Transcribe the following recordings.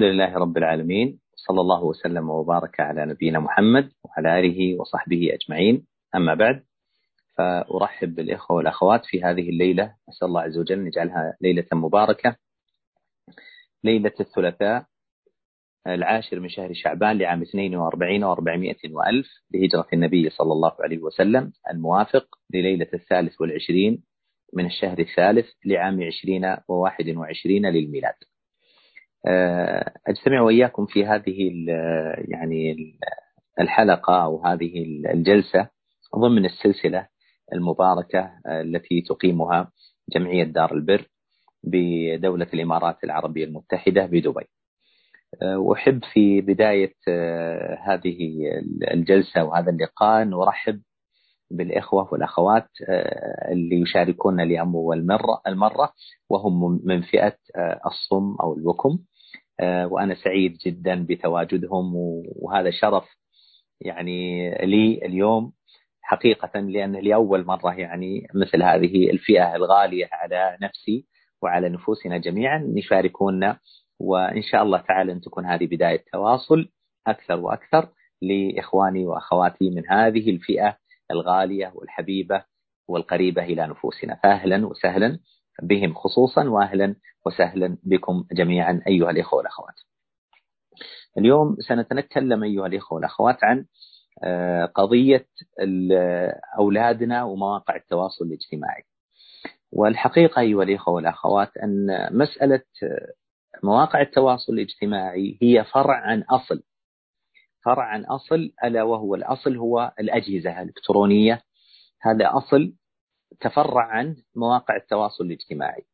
الحمد لله رب العالمين صلى الله وسلم وبارك على نبينا محمد وعلى آله وصحبه أجمعين. أما بعد فأرحب بالإخوة والأخوات في هذه الليلة. أسأل الله عز وجل أن يجعلها ليلة مباركة. ليلة الثلاثاء العاشر من شهر شعبان لعام 42 و400 وألف لهجرة النبي صلى الله عليه وسلم الموافق لليلة الثالث والعشرين من الشهر الثالث لعام 20 و21 للميلاد. آه، أجتمع وإياكم في هذه يعني الحلقة أو هذه الجلسة ضمن السلسلة المباركة التي تقيمها جمعية دار البر بدولة الإمارات العربية المتحدة بدبي. وأحب في بداية آه، هذه الجلسة وهذا اللقاء نرحب بالإخوة والأخوات آه، اللي يشاركون لأول مرة المرة وهم من فئة الصم أو الوكم آه، وأنا سعيد جدا بتواجدهم وهذا شرف يعني لي اليوم حقيقة لأن لأول مرة يعني مثل هذه الفئة الغالية على نفسي وعلى نفوسنا جميعا يشاركونا وإن شاء الله تعالى أن تكون هذه بداية تواصل أكثر وأكثر لإخواني وأخواتي من هذه الفئة الغالية والحبيبة والقريبة إلى نفوسنا. فأهلا وسهلا. بهم خصوصا واهلا وسهلا بكم جميعا أيها الإخوة والأخوات. اليوم سنتكلم أيها الإخوة والأخوات عن آه، قضية أولادنا ومواقع التواصل الاجتماعي. والحقيقة أيها الإخوة والأخوات أن مسألة آه، مواقع التواصل الاجتماعي هي فرع عن أصل. فرع عن أصل ألا وهو الأصل هو الأجهزة الإلكترونية. هذا أصل تفرع عن مواقع التواصل الاجتماعي.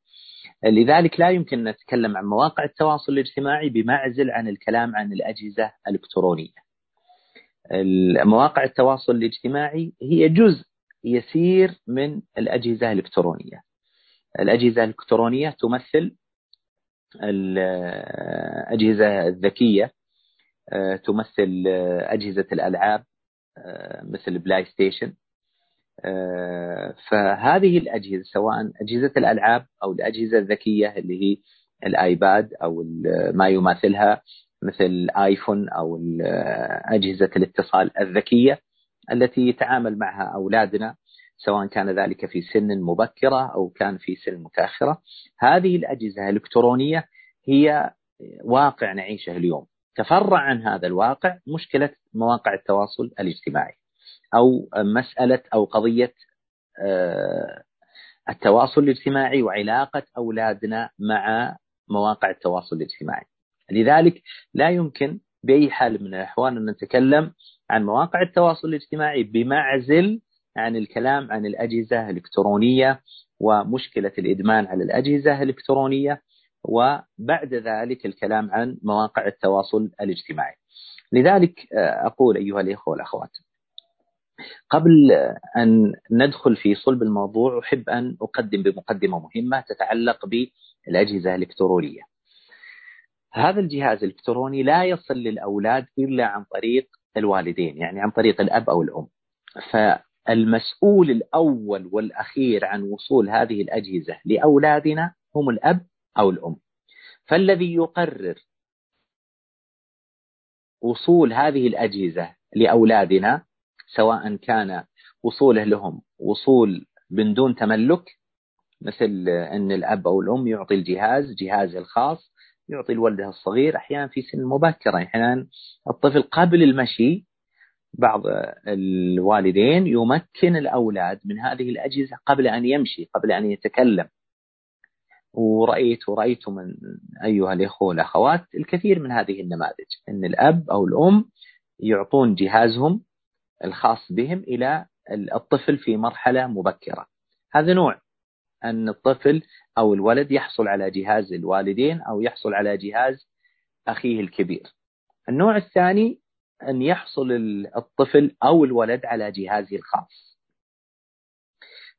لذلك لا يمكن أن نتكلم عن مواقع التواصل الاجتماعي بمعزل عن الكلام عن الأجهزة الإلكترونية. مواقع التواصل الاجتماعي هي جزء يسير من الأجهزة الإلكترونية. الأجهزة الإلكترونية تمثل الأجهزة الذكية تمثل أجهزة الألعاب مثل بلاي ستيشن فهذه الأجهزة سواء أجهزة الألعاب أو الأجهزة الذكية اللي هي الآيباد أو ما يماثلها مثل آيفون أو أجهزة الاتصال الذكية التي يتعامل معها أولادنا سواء كان ذلك في سن مبكرة أو كان في سن متأخرة. هذه الأجهزة الإلكترونية هي واقع نعيشه اليوم. تفرع عن هذا الواقع مشكلة مواقع التواصل الاجتماعي. أو مسألة أو قضية آه، التواصل الاجتماعي وعلاقة أولادنا مع مواقع التواصل الاجتماعي. لذلك لا يمكن بأي حال من الأحوال أن نتكلم عن مواقع التواصل الاجتماعي بمعزل عن الكلام عن الأجهزة الإلكترونية ومشكلة الإدمان على الأجهزة الإلكترونية وبعد ذلك الكلام عن مواقع التواصل الاجتماعي. لذلك آه، أقول أيها الإخوة والأخوات قبل أن ندخل في صلب الموضوع أحب أن أقدم بمقدمة مهمة تتعلق بالأجهزة الإلكترونية. هذا الجهاز الإلكتروني لا يصل للأولاد إلا عن طريق الوالدين يعني عن طريق الأب أو الأم. فالمسؤول الأول والأخير عن وصول هذه الأجهزة لأولادنا هم الأب أو الأم. فالذي يقرر وصول هذه الأجهزة لأولادنا سواء كان وصوله لهم وصول من دون تملك مثل أن الأب أو الأم يعطي الجهاز جهازه الخاص يعطي لولده الصغير أحيانا في سن مبكرة أحيانا الطفل قبل المشي بعض الوالدين يمكن الأولاد من هذه الأجهزة قبل أن يمشي قبل أن يتكلم. ورأيت ورأيت من أيها الإخوة والأخوات الكثير من هذه النماذج أن الأب أو الأم يعطون جهازهم الخاص بهم إلى الطفل في مرحلة مبكرة. هذا نوع أن الطفل أو الولد يحصل على جهاز الوالدين أو يحصل على جهاز أخيه الكبير. النوع الثاني أن يحصل الطفل أو الولد على جهازه الخاص.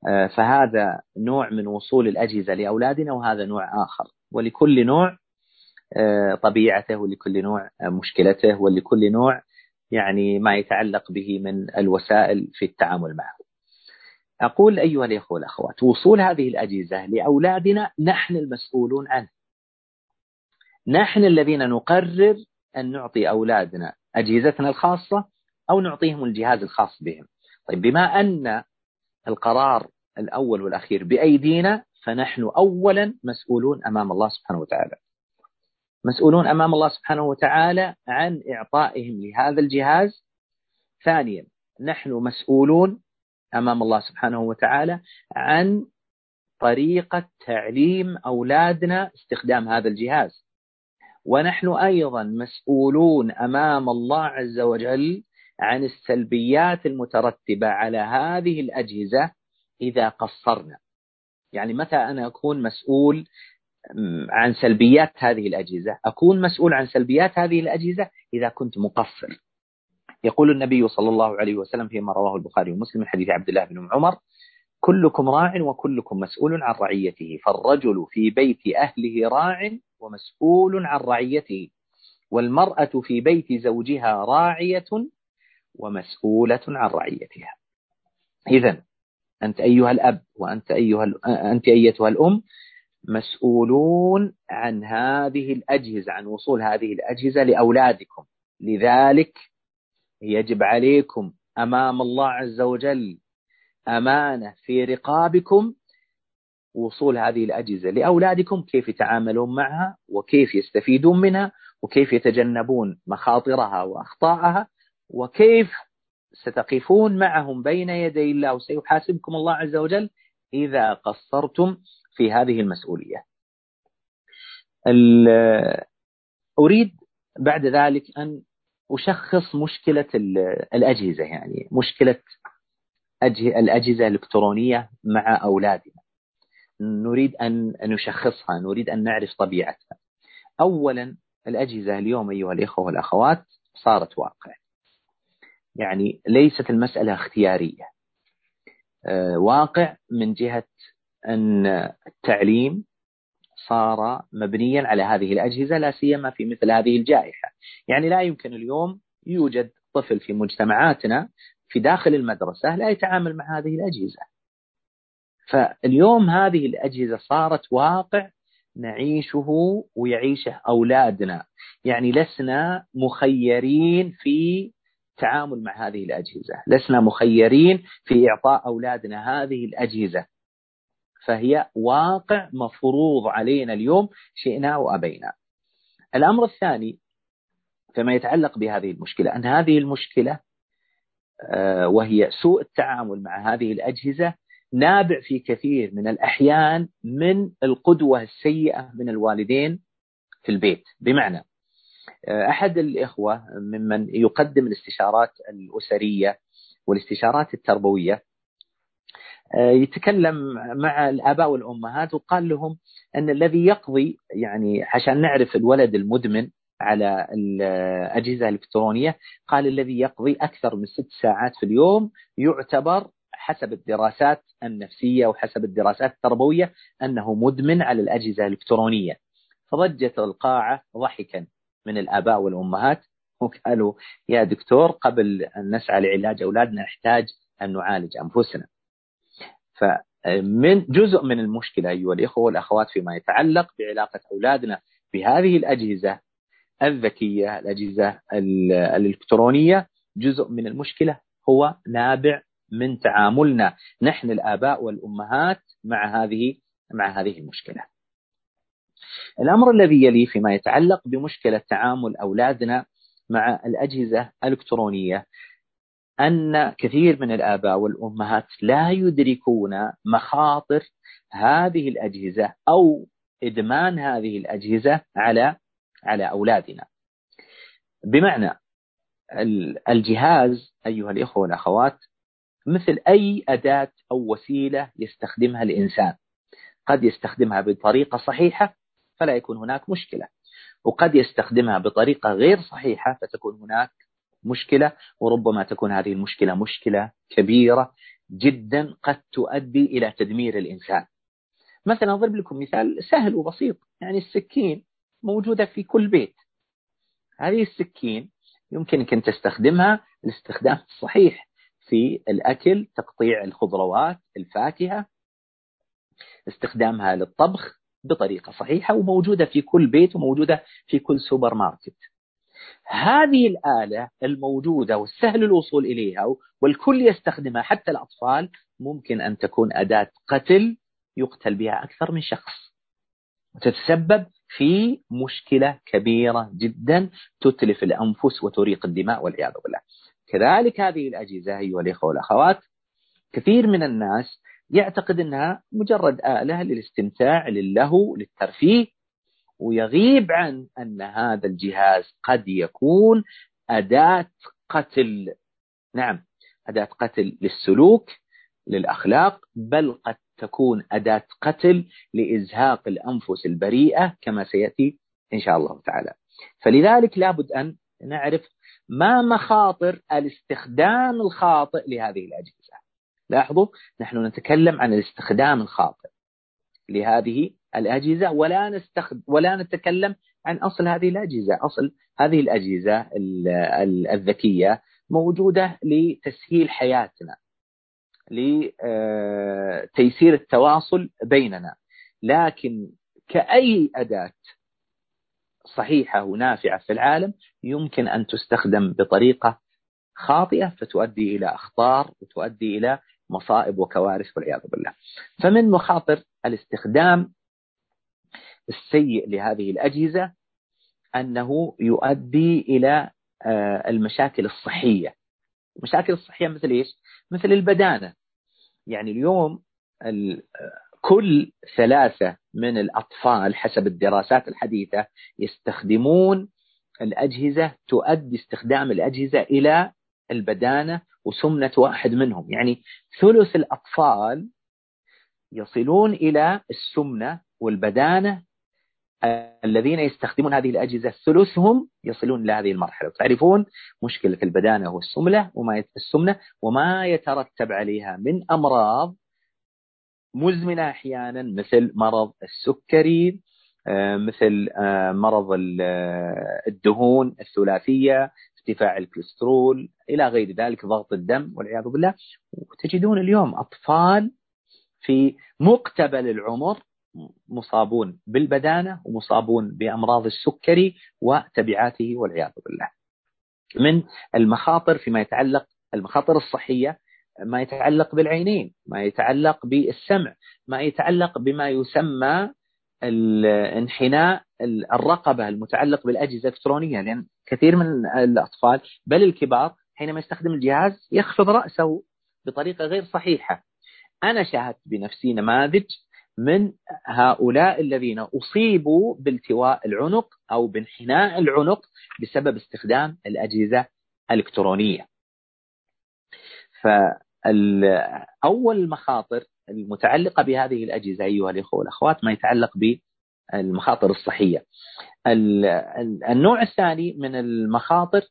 آه، فهذا نوع من وصول الأجهزة لأولادنا وهذا نوع آخر. ولكل نوع آه، طبيعته ولكل نوع مشكلته ولكل نوع يعني ما يتعلق به من الوسائل في التعامل معه. أقول أيها الإخوة والأخوات وصول هذه الأجهزة لأولادنا نحن المسؤولون عنه. نحن الذين نقرر أن نعطي أولادنا أجهزتنا الخاصة أو نعطيهم الجهاز الخاص بهم طيب بما أن القرار الأول والأخير بأيدينا فنحن أولا مسؤولون أمام الله سبحانه وتعالى مسؤولون أمام الله سبحانه وتعالى عن إعطائهم لهذا الجهاز. ثانيا نحن مسؤولون أمام الله سبحانه وتعالى عن طريقة تعليم أولادنا استخدام هذا الجهاز. ونحن أيضا مسؤولون أمام الله عز وجل عن السلبيات المترتبة على هذه الأجهزة إذا قصرنا. يعني متى أنا أكون مسؤول عن سلبيات هذه الأجهزة أكون مسؤول عن سلبيات هذه الأجهزة إذا كنت مقصر. يقول النبي صلى الله عليه وسلم فيما رواه البخاري ومسلم من حديث عبد الله بن عمر كلكم راع وكلكم مسؤول عن رعيته فالرجل في بيت أهله راع ومسؤول عن رعيته والمرأة في بيت زوجها راعية ومسؤولة عن رعيتها. إذا أنت أيها الأب وأنت أيها أنت أيتها الأم مسؤولون عن هذه الأجهزة عن وصول هذه الأجهزة لأولادكم. لذلك يجب عليكم أمام الله عز وجل أمانة في رقابكم وصول هذه الأجهزة لأولادكم كيف يتعاملون معها وكيف يستفيدون منها وكيف يتجنبون مخاطرها وأخطاءها وكيف ستقفون معهم بين يدي الله. وسيحاسبكم الله عز وجل إذا قصرتم في هذه المسؤولية. أريد بعد ذلك أن أشخص مشكلة الأجهزة يعني مشكلة الأجهزة الإلكترونية مع أولادنا. نريد أن نشخصها نريد أن نعرف طبيعتها. أولا الأجهزة اليوم أيها الإخوة والأخوات صارت واقع. يعني ليست المسألة اختيارية. آه، واقع من جهة أن التعليم صار مبنيا على هذه الأجهزة لا سيما في مثل هذه الجائحة. يعني لا يمكن اليوم يوجد طفل في مجتمعاتنا في داخل المدرسة لا يتعامل مع هذه الأجهزة. فاليوم هذه الأجهزة صارت واقع نعيشه ويعيشه أولادنا. يعني لسنا مخيرين في التعامل مع هذه الأجهزة. لسنا مخيرين في إعطاء أولادنا هذه الأجهزة. فهي واقع مفروض علينا اليوم شئنا أو أبينا. الأمر الثاني فيما يتعلق بهذه المشكلة أن هذه المشكلة آه، وهي سوء التعامل مع هذه الأجهزة نابع في كثير من الأحيان من القدوة السيئة من الوالدين في البيت. بمعنى آه، أحد الإخوة ممن يقدم الاستشارات الأسرية والاستشارات التربوية يتكلم مع الآباء والأمهات وقال لهم أن الذي يقضي يعني عشان نعرف الولد المدمن على الأجهزة الإلكترونية قال الذي يقضي أكثر من ست ساعات في اليوم يعتبر حسب الدراسات النفسية وحسب الدراسات التربوية أنه مدمن على الأجهزة الإلكترونية. فضجت القاعة ضحكا من الآباء والأمهات وقالوا يا دكتور قبل أن نسعى لعلاج أولادنا نحتاج أن نعالج أنفسنا. فمن جزء من المشكلة أيها الإخوة والأخوات فيما يتعلق بعلاقة أولادنا بهذه الأجهزة الذكية الأجهزة الإلكترونية جزء من المشكلة هو نابع من تعاملنا نحن الآباء والأمهات مع هذه مع هذه المشكلة. الأمر الذي يلي فيما يتعلق بمشكلة تعامل أولادنا مع الأجهزة الإلكترونية أن كثير من الآباء والأمهات لا يدركون مخاطر هذه الأجهزة أو إدمان هذه الأجهزة على على أولادنا. بمعنى الجهاز أيها الإخوة والأخوات مثل أي أداة أو وسيلة يستخدمها الإنسان. قد يستخدمها بطريقة صحيحة فلا يكون هناك مشكلة وقد يستخدمها بطريقة غير صحيحة فتكون هناك مشكلة وربما تكون هذه المشكلة مشكلة كبيرة جدا قد تؤدي إلى تدمير الإنسان. مثلا أضرب لكم مثال سهل وبسيط يعني السكين موجودة في كل بيت. هذه السكين يمكنك أن تستخدمها الاستخدام الصحيح في الأكل تقطيع الخضروات الفاكهة. استخدامها للطبخ بطريقة صحيحة وموجودة في كل بيت وموجودة في كل سوبر ماركت. هذه الآلة الموجودة والسهل الوصول إليها والكل يستخدمها حتى الأطفال ممكن أن تكون أداة قتل يقتل بها أكثر من شخص. وتتسبب في مشكلة كبيرة جدا تتلف الأنفس وتريق الدماء والعياذ بالله. كذلك هذه الأجهزة أيها الإخوة والأخوات كثير من الناس يعتقد أنها مجرد آلة للاستمتاع للهو للترفيه ويغيب عن أن هذا الجهاز قد يكون أداة قتل. نعم أداة قتل للسلوك للأخلاق بل قد تكون أداة قتل لإزهاق الأنفس البريئة كما سيأتي إن شاء الله تعالى. فلذلك لابد أن نعرف ما مخاطر الاستخدام الخاطئ لهذه الأجهزة. لاحظوا نحن نتكلم عن الاستخدام الخاطئ لهذه الأجهزة ولا نستخد ولا نتكلم عن أصل هذه الأجهزة. أصل هذه الأجهزة الذكية موجودة لتسهيل حياتنا لتيسير التواصل بيننا. لكن كأي أداة صحيحة ونافعة في العالم يمكن أن تستخدم بطريقة خاطئة فتؤدي إلى أخطار وتؤدي إلى مصائب وكوارث والعياذ بالله. فمن مخاطر الاستخدام السيء لهذه الأجهزة أنه يؤدي إلى آه، المشاكل الصحية. المشاكل الصحية مثل إيش؟ مثل البدانة. يعني اليوم كل ثلاثة من الأطفال حسب الدراسات الحديثة يستخدمون الأجهزة تؤدي استخدام الأجهزة إلى البدانة وسمنة واحد منهم. يعني ثلث الأطفال يصلون إلى السمنة والبدانة الذين يستخدمون هذه الأجهزة ثلثهم يصلون إلى هذه المرحلة. تعرفون مشكلة البدانة والسمنة وما السمنة وما يترتب عليها من أمراض مزمنة أحيانا مثل مرض السكري آه، مثل آه، مرض آه، الدهون الثلاثية ارتفاع الكوليسترول إلى غير ذلك ضغط الدم والعياذ بالله. وتجدون اليوم أطفال في مقتبل العمر مصابون بالبدانة ومصابون بأمراض السكري وتبعاته والعياذ بالله. من المخاطر فيما يتعلق المخاطر الصحية ما يتعلق بالعينين ما يتعلق بالسمع ما يتعلق بما يسمى الانحناء الرقبة المتعلق بالأجهزة الإلكترونية. لأن كثير من الأطفال بل الكبار حينما يستخدم الجهاز يخفض رأسه بطريقة غير صحيحة. أنا شاهدت بنفسي نماذج من هؤلاء الذين أصيبوا بالتواء العنق أو بانحناء العنق بسبب استخدام الأجهزة الإلكترونية. فأول المخاطر المتعلقة بهذه الأجهزة أيها الإخوة والأخوات ما يتعلق بالمخاطر الصحية. النوع الثاني من المخاطر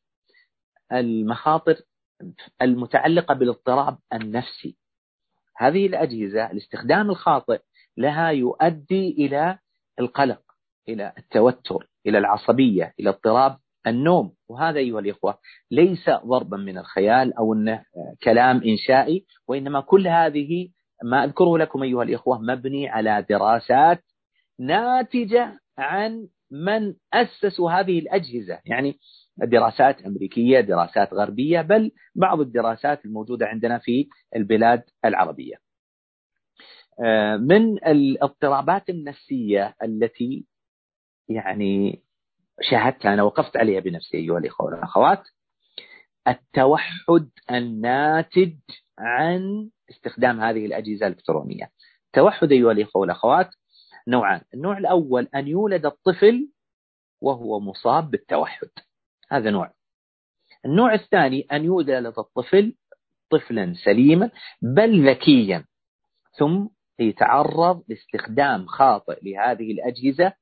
المخاطر المتعلقة بالاضطراب النفسي. هذه الأجهزة الاستخدام الخاطئ لها يؤدي إلى القلق إلى التوتر إلى العصبية إلى اضطراب النوم. وهذا أيها الإخوة ليس ضربا من الخيال أو أنه كلام إنشائي وإنما كل هذه ما أذكره لكم أيها الإخوة مبني على دراسات ناتجة عن من أسسوا هذه الأجهزة. يعني دراسات أمريكية دراسات غربية بل بعض الدراسات الموجودة عندنا في البلاد العربية. من الاضطرابات النفسية التي يعني شاهدتها أنا وقفت عليها بنفسي أيها الإخوة والأخوات التوحد الناتج عن استخدام هذه الأجهزة الإلكترونية. التوحد أيها الإخوة والأخوات نوعان. النوع الأول أن يولد الطفل وهو مصاب بالتوحد. هذا نوع. النوع الثاني أن يولد الطفل طفلا سليما بل ذكيا. ثم يتعرض لاستخدام خاطئ لهذه الأجهزة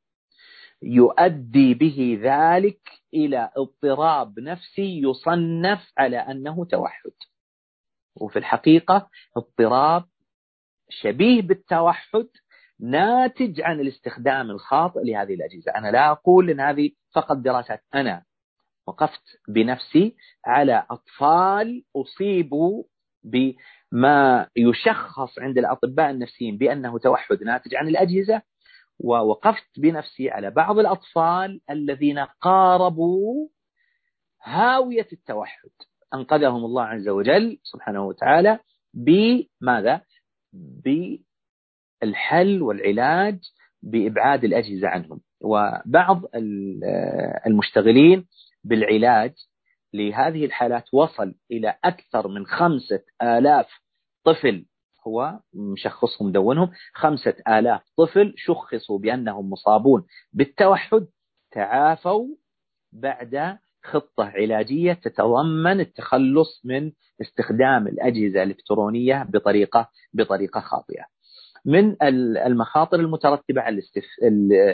يؤدي به ذلك إلى اضطراب نفسي يصنف على أنه توحد. وفي الحقيقة اضطراب شبيه بالتوحد ناتج عن الاستخدام الخاطئ لهذه الأجهزة. أنا لا أقول أن هذه فقط دراسات. أنا وقفت بنفسي على أطفال أصيبوا بما يشخص عند الأطباء النفسيين بأنه توحد ناتج عن الأجهزة ووقفت بنفسي على بعض الأطفال الذين قاربوا هاوية التوحد أنقذهم الله عز وجل سبحانه وتعالى بماذا؟ بالحل والعلاج بإبعاد الأجهزة عنهم وبعض المشتغلين بالعلاج لهذه الحالات وصل إلى أكثر من خمسة آلاف طفل هو مشخصهم دونهم خمسة آلاف طفل شخصوا بأنهم مصابون بالتوحد تعافوا بعد خطة علاجية تتضمن التخلص من استخدام الأجهزة الإلكترونية بطريقة بطريقة خاطئة. من المخاطر المترتبة على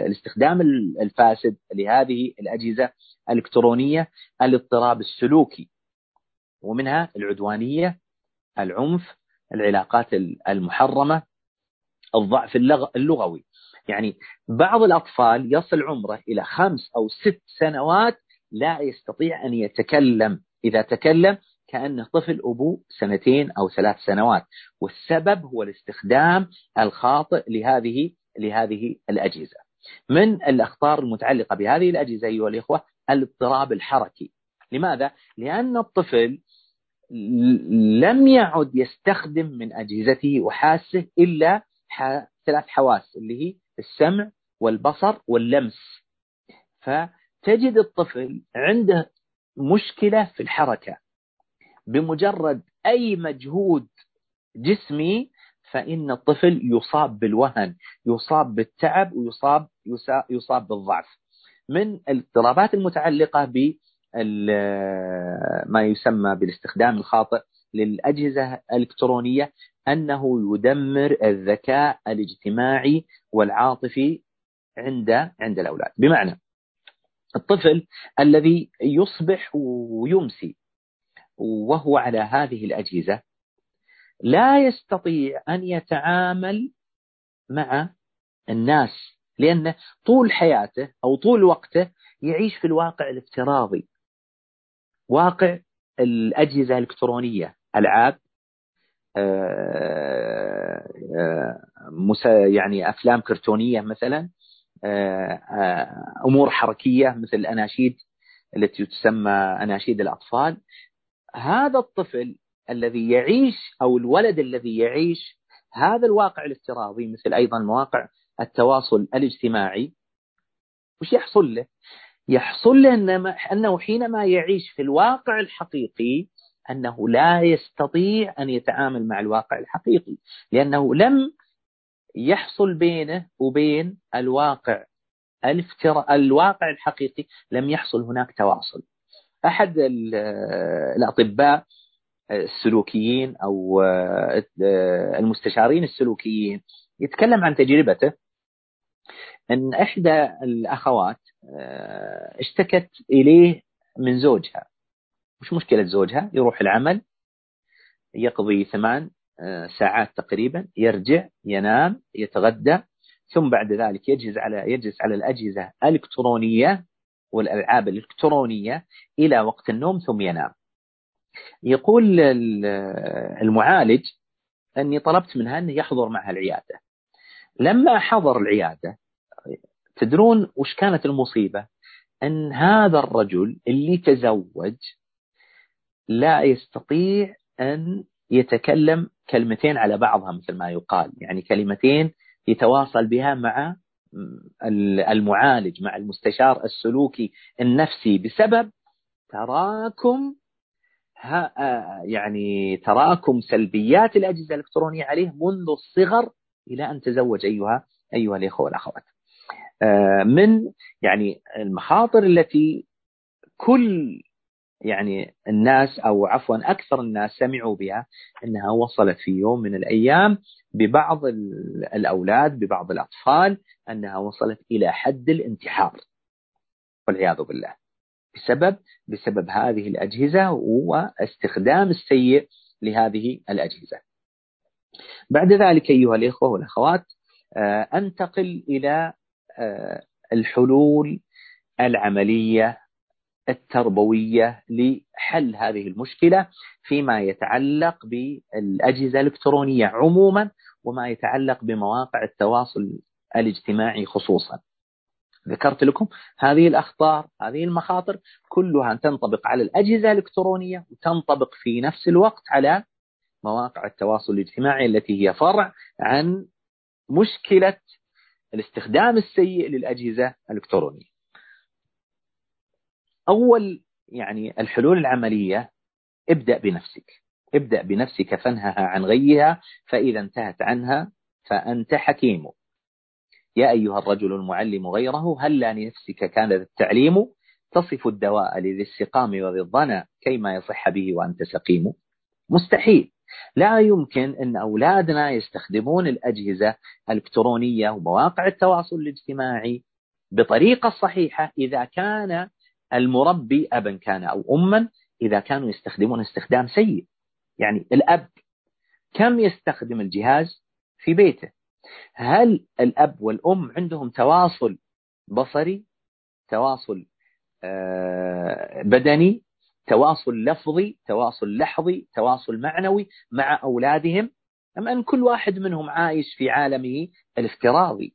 الاستخدام الفاسد لهذه الأجهزة الإلكترونية الاضطراب السلوكي ومنها العدوانية العنف العلاقات المحرمة الضعف اللغوي. يعني بعض الأطفال يصل عمره إلى خمس أو ست سنوات لا يستطيع أن يتكلم. إذا تكلم كأنه طفل أبوه سنتين أو ثلاث سنوات. والسبب هو الاستخدام الخاطئ لهذه لهذه الأجهزة. من الأخطار المتعلقة بهذه الأجهزة أيها الإخوة؟ الاضطراب الحركي. لماذا؟ لأن الطفل لم يعد يستخدم من أجهزته وحاسه إلا ثلاث حواس اللي هي السمع والبصر واللمس. فتجد الطفل عنده مشكلة في الحركة. بمجرد أي مجهود جسمي فإن الطفل يصاب بالوهن يصاب بالتعب ويصاب يصاب بالضعف. من الاضطرابات المتعلقة ب ما يسمى بالاستخدام الخاطئ للأجهزة الإلكترونية أنه يدمر الذكاء الاجتماعي والعاطفي عند عند الأولاد. بمعنى الطفل الذي يصبح ويمسي وهو على هذه الأجهزة لا يستطيع أن يتعامل مع الناس لأن طول حياته أو طول وقته يعيش في الواقع الافتراضي. واقع الأجهزة الإلكترونية ألعاب آه، آه، يعني أفلام كرتونية مثلا آه، أمور حركية مثل الأناشيد التي تسمى أناشيد الأطفال هذا الطفل الذي يعيش أو الولد الذي يعيش هذا الواقع الافتراضي مثل أيضا مواقع التواصل الاجتماعي وش يحصل له؟ يحصل له أنه حينما يعيش في الواقع الحقيقي أنه لا يستطيع أن يتعامل مع الواقع الحقيقي لأنه لم يحصل بينه وبين الواقع الافتراء الواقع الحقيقي لم يحصل هناك تواصل. أحد الأطباء السلوكيين أو المستشارين السلوكيين يتكلم عن تجربته أن إحدى الأخوات اشتكت إليه من زوجها. مش مشكلة زوجها يروح العمل يقضي ثمان ساعات تقريبا يرجع ينام يتغدى ثم بعد ذلك يجلس على يجلس على الأجهزة الإلكترونية والألعاب الإلكترونية إلى وقت النوم ثم ينام. يقول المعالج أني طلبت منها أنه يحضر معها العيادة. لما حضر العيادة تدرون وش كانت المصيبة أن هذا الرجل اللي تزوج لا يستطيع أن يتكلم كلمتين على بعضها مثل ما يقال يعني كلمتين يتواصل بها مع المعالج مع المستشار السلوكي النفسي بسبب تراكم يعني تراكم سلبيات الأجهزة الإلكترونية عليه منذ الصغر إلى أن تزوج أيها أيها الإخوة والأخوات. من يعني المخاطر التي كل يعني الناس أو عفوا أكثر الناس سمعوا بها إنها وصلت في يوم من الأيام ببعض الأولاد ببعض الأطفال أنها وصلت إلى حد الانتحار والعياذ بالله بسبب بسبب هذه الأجهزة واستخدام السيء لهذه الأجهزة. بعد ذلك أيها الإخوة والأخوات آه، أنتقل إلى آه، الحلول العملية التربوية لحل هذه المشكلة فيما يتعلق بالأجهزة الإلكترونية عموما وما يتعلق بمواقع التواصل الاجتماعي خصوصا. ذكرت لكم هذه الأخطار هذه المخاطر كلها تنطبق على الأجهزة الإلكترونية وتنطبق في نفس الوقت على مواقع التواصل الاجتماعي التي هي فرع عن مشكلة الاستخدام السيء للأجهزة الإلكترونية. أول يعني الحلول العملية ابدأ بنفسك. ابدأ بنفسك فانهها عن غيها فإذا انتهت عنها فأنت حكيم. يا أيها الرجل المعلم غيره هل لنفسك كان التعليم؟ تصف الدواء لذي السقام وذي الظنا كيما يصح به وأنت سقيم. مستحيل. لا يمكن أن أولادنا يستخدمون الأجهزة الإلكترونية ومواقع التواصل الاجتماعي بطريقة صحيحة إذا كان المربي أبا كان أو أما إذا كانوا يستخدمون استخدام سيء. يعني الأب كم يستخدم الجهاز في بيته؟ هل الأب والأم عندهم تواصل بصري تواصل آه، بدني؟ تواصل لفظي تواصل لحظي تواصل معنوي مع أولادهم. أم أن كل واحد منهم عايش في عالمه الافتراضي.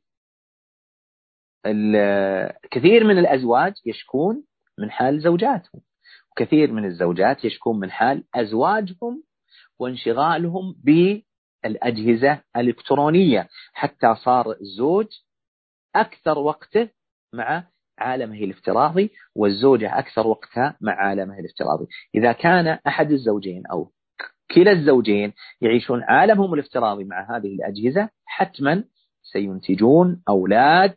كثير من الأزواج يشكون من حال زوجاتهم. وكثير من الزوجات يشكون من حال أزواجهم وانشغالهم بالأجهزة الإلكترونية. حتى صار الزوج أكثر وقته مع عالمه الافتراضي والزوجة أكثر وقتها مع عالمه الافتراضي. إذا كان أحد الزوجين أو كلا الزوجين يعيشون عالمهم الافتراضي مع هذه الأجهزة حتما سينتجون أولاد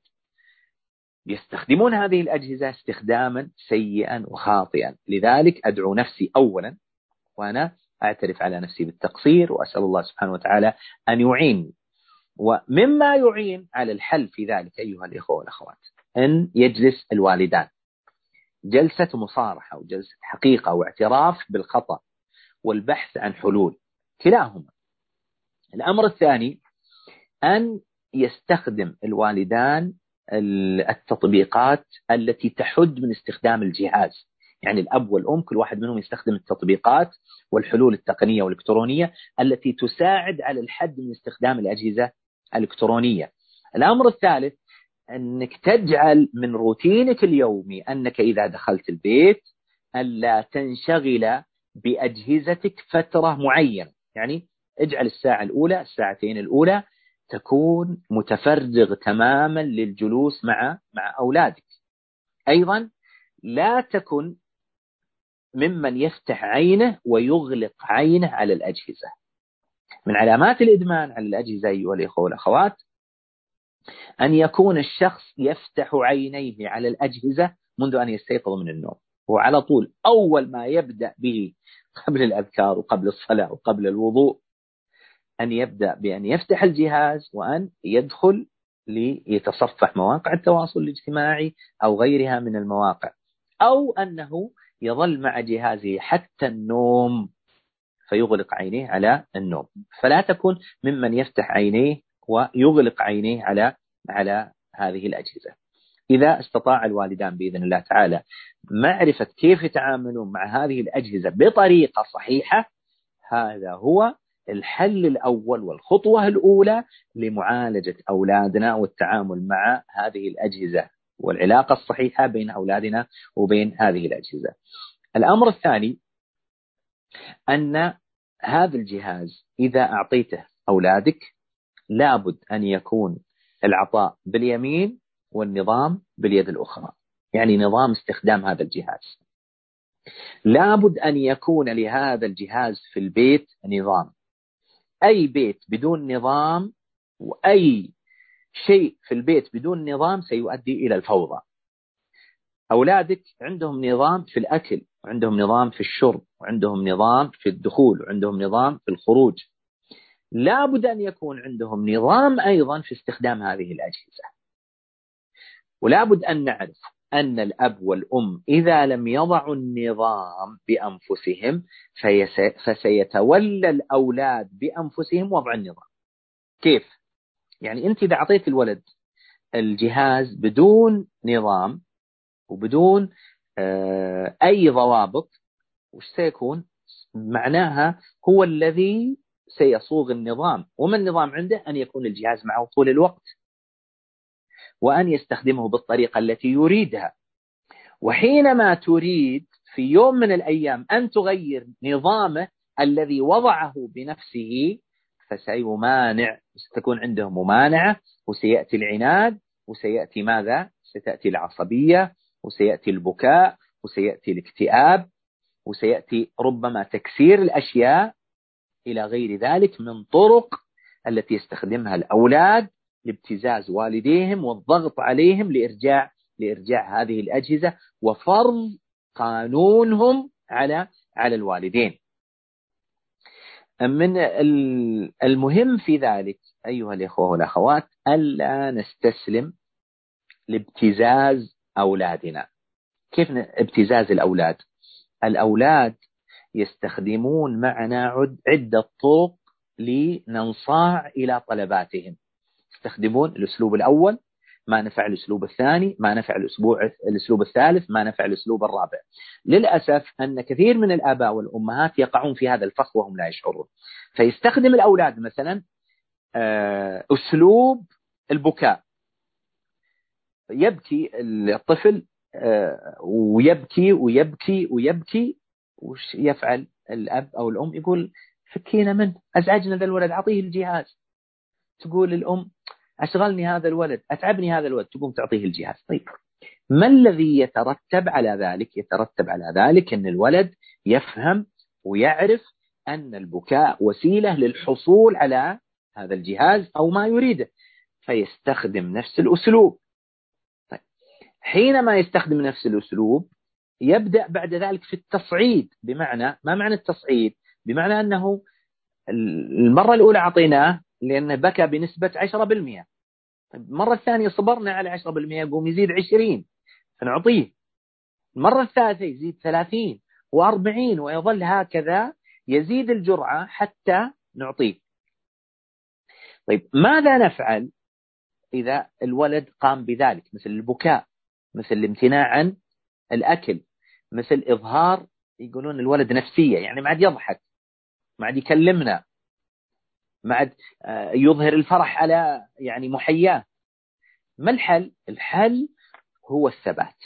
يستخدمون هذه الأجهزة استخداما سيئا وخاطئا. لذلك أدعو نفسي أولا وأنا أعترف على نفسي بالتقصير وأسأل الله سبحانه وتعالى أن يعيني ومما يعين على الحل في ذلك أيها الإخوة والأخوات. أن يجلس الوالدان. جلسة مصارحة وجلسة حقيقة واعتراف بالخطأ والبحث عن حلول كلاهما. الأمر الثاني أن يستخدم الوالدان التطبيقات التي تحد من استخدام الجهاز. يعني الأب والأم كل واحد منهم يستخدم التطبيقات والحلول التقنية والإلكترونية التي تساعد على الحد من استخدام الأجهزة الإلكترونية. الأمر الثالث أنك تجعل من روتينك اليومي أنك إذا دخلت البيت ألا تنشغل بأجهزتك فترة معينة. يعني اجعل الساعة الأولى الساعتين الأولى تكون متفرغ تماما للجلوس مع مع أولادك. أيضا لا تكن ممن يفتح عينه ويغلق عينه على الأجهزة. من علامات الإدمان على الأجهزة أيها الإخوة والأخوات أن يكون الشخص يفتح عينيه على الأجهزة منذ أن يستيقظ من النوم. وعلى طول أول ما يبدأ به قبل الأذكار وقبل الصلاة وقبل الوضوء أن يبدأ بأن يفتح الجهاز وأن يدخل ليتصفح مواقع التواصل الاجتماعي أو غيرها من المواقع. أو أنه يظل مع جهازه حتى النوم فيغلق عينيه على النوم. فلا تكن ممن يفتح عينيه ويغلق عينيه على على هذه الأجهزة. إذا استطاع الوالدان بإذن الله تعالى معرفة كيف يتعاملون مع هذه الأجهزة بطريقة صحيحة هذا هو الحل الأول والخطوة الأولى لمعالجة أولادنا والتعامل مع هذه الأجهزة والعلاقة الصحيحة بين أولادنا وبين هذه الأجهزة. الأمر الثاني أن هذا الجهاز إذا أعطيته أولادك لابد أن يكون العطاء باليمين والنظام باليد الأخرى. يعني نظام استخدام هذا الجهاز. لابد أن يكون لهذا الجهاز في البيت نظام. أي بيت بدون نظام وأي شيء في البيت بدون نظام سيؤدي إلى الفوضى. أولادك عندهم نظام في الأكل وعندهم نظام في الشرب وعندهم نظام في الدخول وعندهم نظام في الخروج. لابد أن يكون عندهم نظام أيضا في استخدام هذه الأجهزة ولابد أن نعرف أن الأب والأم إذا لم يضعوا النظام بأنفسهم فسيتولى الأولاد بأنفسهم وضع النظام كيف؟ يعني أنت إذا أعطيت الولد الجهاز بدون نظام وبدون آه، أي ضوابط وش سيكون؟ معناها هو الذي سيصوغ النظام وما النظام عنده أن يكون الجهاز معه طول الوقت وأن يستخدمه بالطريقة التي يريدها وحينما تريد في يوم من الأيام أن تغير نظامه الذي وضعه بنفسه فسيمانع ستكون عنده ممانعة وسيأتي العناد وسيأتي ماذا؟ ستأتي العصبية وسيأتي البكاء وسيأتي الاكتئاب وسيأتي ربما تكسير الأشياء إلى غير ذلك من طرق التي يستخدمها الأولاد لابتزاز والديهم والضغط عليهم لإرجاع لإرجاع هذه الأجهزة وفرض قانونهم على على الوالدين. من المهم في ذلك أيها الإخوة والأخوات ألا نستسلم لابتزاز أولادنا. كيف ابتزاز الأولاد؟ الأولاد يستخدمون معنا عدة طرق لننصاع إلى طلباتهم. يستخدمون الأسلوب الأول ما نفع الأسلوب الثاني ما نفع الأسبوع الأسلوب الثالث ما نفع الأسلوب الرابع. للأسف أن كثير من الآباء والأمهات يقعون في هذا الفخ وهم لا يشعرون. فيستخدم الأولاد مثلا آه، أسلوب البكاء. يبكي الطفل آه، ويبكي ويبكي ويبكي وش يفعل الأب أو الأم؟ يقول فكينا منه أزعجنا ذا الولد أعطيه الجهاز. تقول الأم أشغلني هذا الولد أتعبني هذا الولد. تقوم تعطيه الجهاز. طيب ما الذي يترتب على ذلك؟ يترتب على ذلك أن الولد يفهم ويعرف أن البكاء وسيلة للحصول على هذا الجهاز أو ما يريده فيستخدم نفس الأسلوب. طيب حينما يستخدم نفس الأسلوب يبدأ بعد ذلك في التصعيد. بمعنى ما معنى التصعيد؟ بمعنى أنه المرة الأولى أعطيناه لأنه بكى بنسبة 10% طيب المرة الثانية صبرنا على 10% يقوم يزيد 20 فنعطيه. المرة الثالثة يزيد 30 و40 ويظل هكذا يزيد الجرعة حتى نعطيه. طيب ماذا نفعل إذا الولد قام بذلك؟ مثل البكاء مثل الامتناع عن الأكل. مثل إظهار يقولون الولد نفسية يعني ما عاد يضحك ما عاد يكلمنا ما عاد آه، يظهر الفرح على يعني محياه. ما الحل؟ الحل هو الثبات.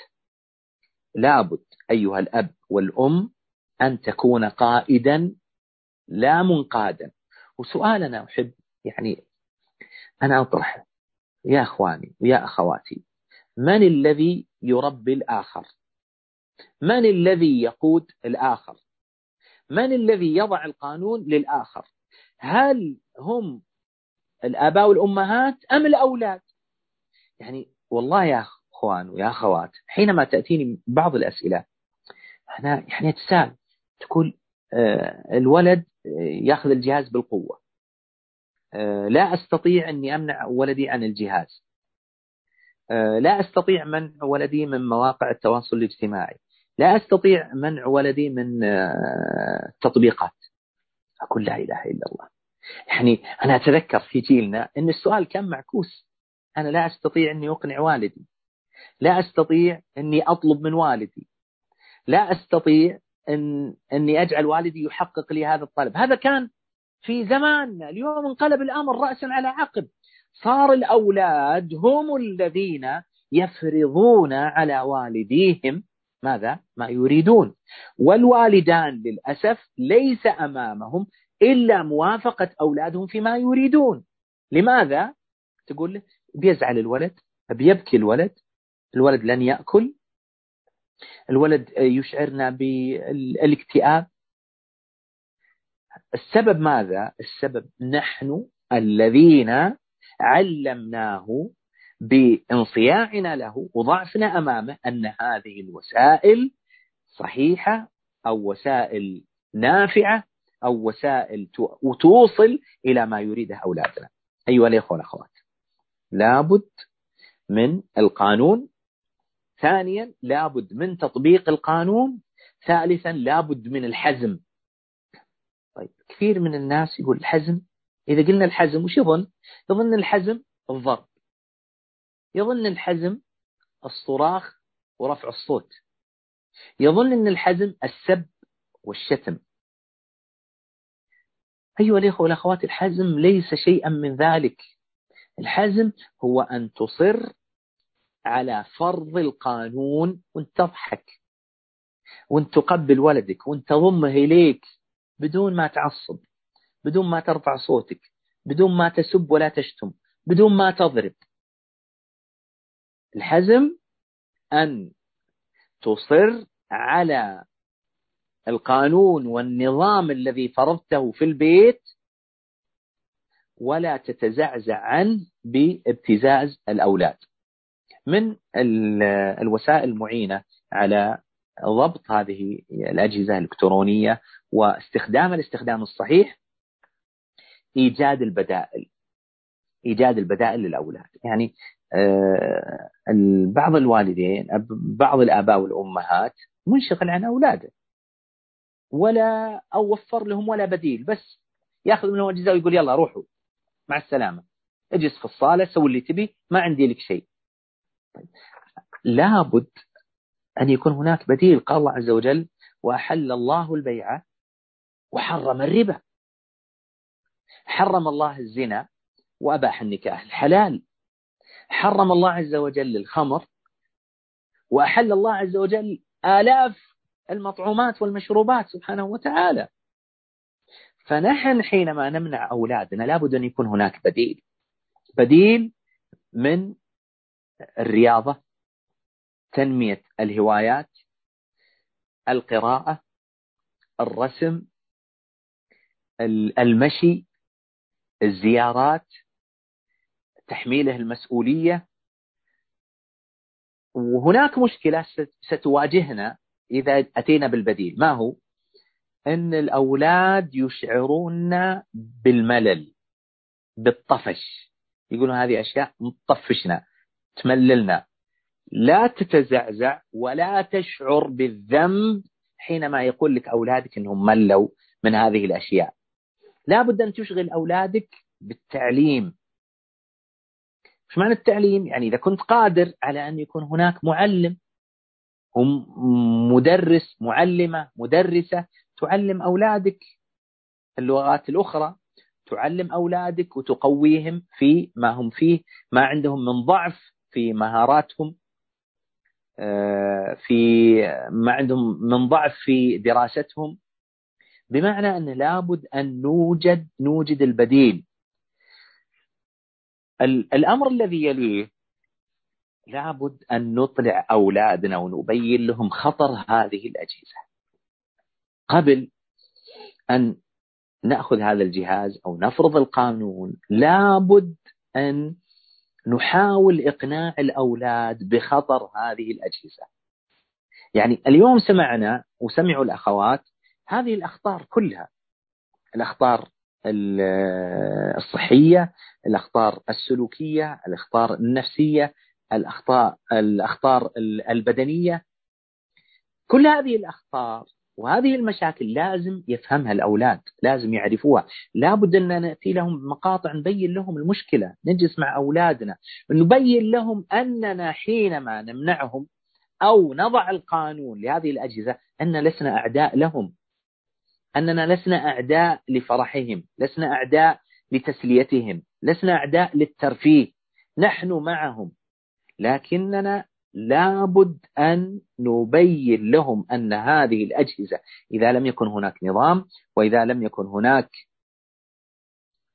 لابد أيها الأب والأم أن تكون قائدا لا منقادا. وسؤال أنا أحب يعني أنا أطرح يا أخواني ويا أخواتي من الذي يربي الآخر؟ من الذي يقود الآخر؟ من الذي يضع القانون للآخر؟ هل هم الآباء والأمهات أم الأولاد؟ يعني والله يا أخوان ويا أخوات حينما تأتيني بعض الأسئلة أنا يعني أتساءل تقول آه، الولد يأخذ الجهاز بالقوة. آه، لا أستطيع أني أمنع ولدي عن الجهاز. آه، لا أستطيع منع ولدي من مواقع التواصل الاجتماعي. لا أستطيع منع ولدي من التطبيقات آه، أقول لا إله إلا الله. يعني أنا أتذكر في جيلنا أن السؤال كان معكوس. أنا لا أستطيع أني أقنع والدي. لا أستطيع أني أطلب من والدي. لا أستطيع أن أني أجعل والدي يحقق لي هذا الطلب. هذا كان في زماننا. اليوم انقلب الأمر رأسا على عقب. صار الأولاد هم الذين يفرضون على والديهم ماذا؟ ما يريدون والوالدان للأسف ليس أمامهم إلا موافقة أولادهم فيما يريدون لماذا؟ تقول له بيزعل الولد بيبكي الولد الولد لن يأكل الولد يشعرنا بالإكتئاب السبب ماذا؟ السبب نحن الذين علمناه بانصياعنا له وضعفنا أمامه أن هذه الوسائل صحيحة أو وسائل نافعة أو وسائل توصل إلى ما يريده أولادنا. أيها الإخوة والأخوات. لابد من القانون. ثانيا لابد من تطبيق القانون. ثالثا لابد من الحزم. طيب كثير من الناس يقول الحزم. إذا قلنا الحزم وش يظن؟ يظن الحزم الضرب. يظن الحزم الصراخ ورفع الصوت. يظن أن الحزم السب والشتم. أيها الإخوة والأخوات الحزم ليس شيئا من ذلك. الحزم هو أن تصر على فرض القانون وانت تضحك وانت تقبل ولدك وانت تضمه إليك بدون ما تعصب بدون ما ترفع صوتك بدون ما تسب ولا تشتم بدون ما تضرب. الحزم أن تصر على القانون والنظام الذي فرضته في البيت ولا تتزعزع عنه بابتزاز الأولاد. من الوسائل المعينة على ضبط هذه الأجهزة الإلكترونية واستخدام الاستخدام الصحيح إيجاد البدائل إيجاد البدائل للأولاد. يعني بعض الوالدين بعض الآباء والأمهات منشغل عن أولاده. ولا أو وفر لهم ولا بديل بس ياخذ منهم الجزاء ويقول يلا روحوا. مع السلامة. اجلس في الصالة سوي اللي تبي ما عندي لك شيء. طيب. لابد أن يكون هناك بديل. قال الله عز وجل وأحل الله البيع وحرم الربا. حرم الله الزنا وأباح النكاح. الحلال حرم الله عز وجل الخمر وأحل الله عز وجل آلاف المطعومات والمشروبات سبحانه وتعالى. فنحن حينما نمنع أولادنا لابد أن يكون هناك بديل. بديل من الرياضة تنمية الهوايات القراءة الرسم المشي الزيارات تحميله المسؤولية. وهناك مشكلة ستواجهنا إذا أتينا بالبديل. ما هو؟ أن الأولاد يشعرون بالملل بالطفش. يقولون هذه أشياء مطفشنا تمللنا. لا تتزعزع ولا تشعر بالذنب حينما يقول لك أولادك أنهم ملوا من هذه الأشياء. لا بد أن تشغل أولادك بالتعليم. إيش معنى التعليم؟ يعني إذا كنت قادر على أن يكون هناك معلم مدرس معلمة مدرسة تعلم أولادك اللغات الأخرى تعلم أولادك وتقويهم في ما هم فيه ما عندهم من ضعف في مهاراتهم آه، في ما عندهم من ضعف في دراستهم بمعنى أن لابد أن نوجد نوجد البديل الأمر الذي يليه لابد أن نطلع أولادنا ونبين لهم خطر هذه الأجهزة. قبل أن نأخذ هذا الجهاز أو نفرض القانون لابد أن نحاول إقناع الأولاد بخطر هذه الأجهزة. يعني اليوم سمعنا وسمعوا الأخوات هذه الأخطار كلها. الأخطار الصحية الأخطار السلوكية الأخطار النفسية الأخطاء الأخطار البدنية. كل هذه الأخطار وهذه المشاكل لازم يفهمها الأولاد لازم يعرفوها. لابد أن نأتي لهم بمقاطع نبين لهم المشكلة نجلس مع أولادنا نبين لهم أننا حينما نمنعهم أو نضع القانون لهذه الأجهزة أن لسنا أعداء لهم. أننا لسنا أعداء لفرحهم لسنا أعداء لتسليتهم لسنا أعداء للترفيه نحن معهم لكننا لابد أن نبين لهم أن هذه الأجهزة إذا لم يكن هناك نظام وإذا لم يكن هناك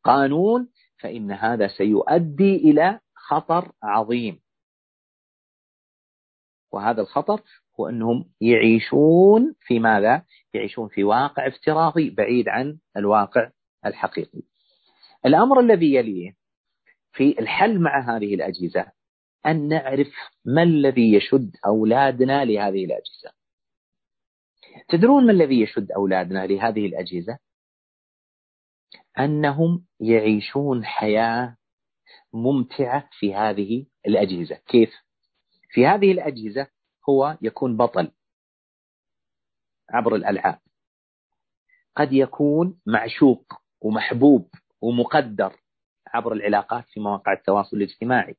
قانون فإن هذا سيؤدي إلى خطر عظيم. وهذا الخطر هو أنهم يعيشون في ماذا؟ يعيشون في واقع افتراضي بعيد عن الواقع الحقيقي الأمر الذي يليه في الحل مع هذه الأجهزة أن نعرف ما الذي يشد أولادنا لهذه الأجهزة تدرون ما الذي يشد أولادنا لهذه الأجهزة أنهم يعيشون حياة ممتعة في هذه الأجهزة كيف؟ في هذه الأجهزة هو يكون بطل عبر الألعاب. قد يكون معشوق ومحبوب ومقدر عبر العلاقات في مواقع التواصل الاجتماعي.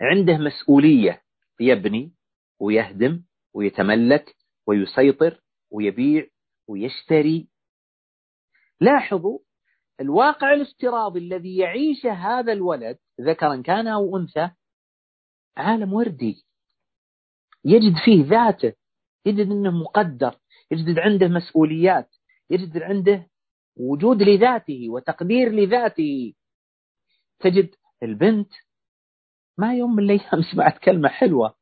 عنده مسؤولية يبني ويهدم ويتملك ويسيطر ويبيع ويشتري. لاحظوا الواقع الافتراضي الذي يعيشه هذا الولد ذكرا كان أو أنثى عالم وردي. يجد فيه ذاته يجد أنه مقدر يجد عنده مسؤوليات يجد عنده وجود لذاته وتقدير لذاته. تجد البنت ما يوم من الأيام سمعت كلمة حلوة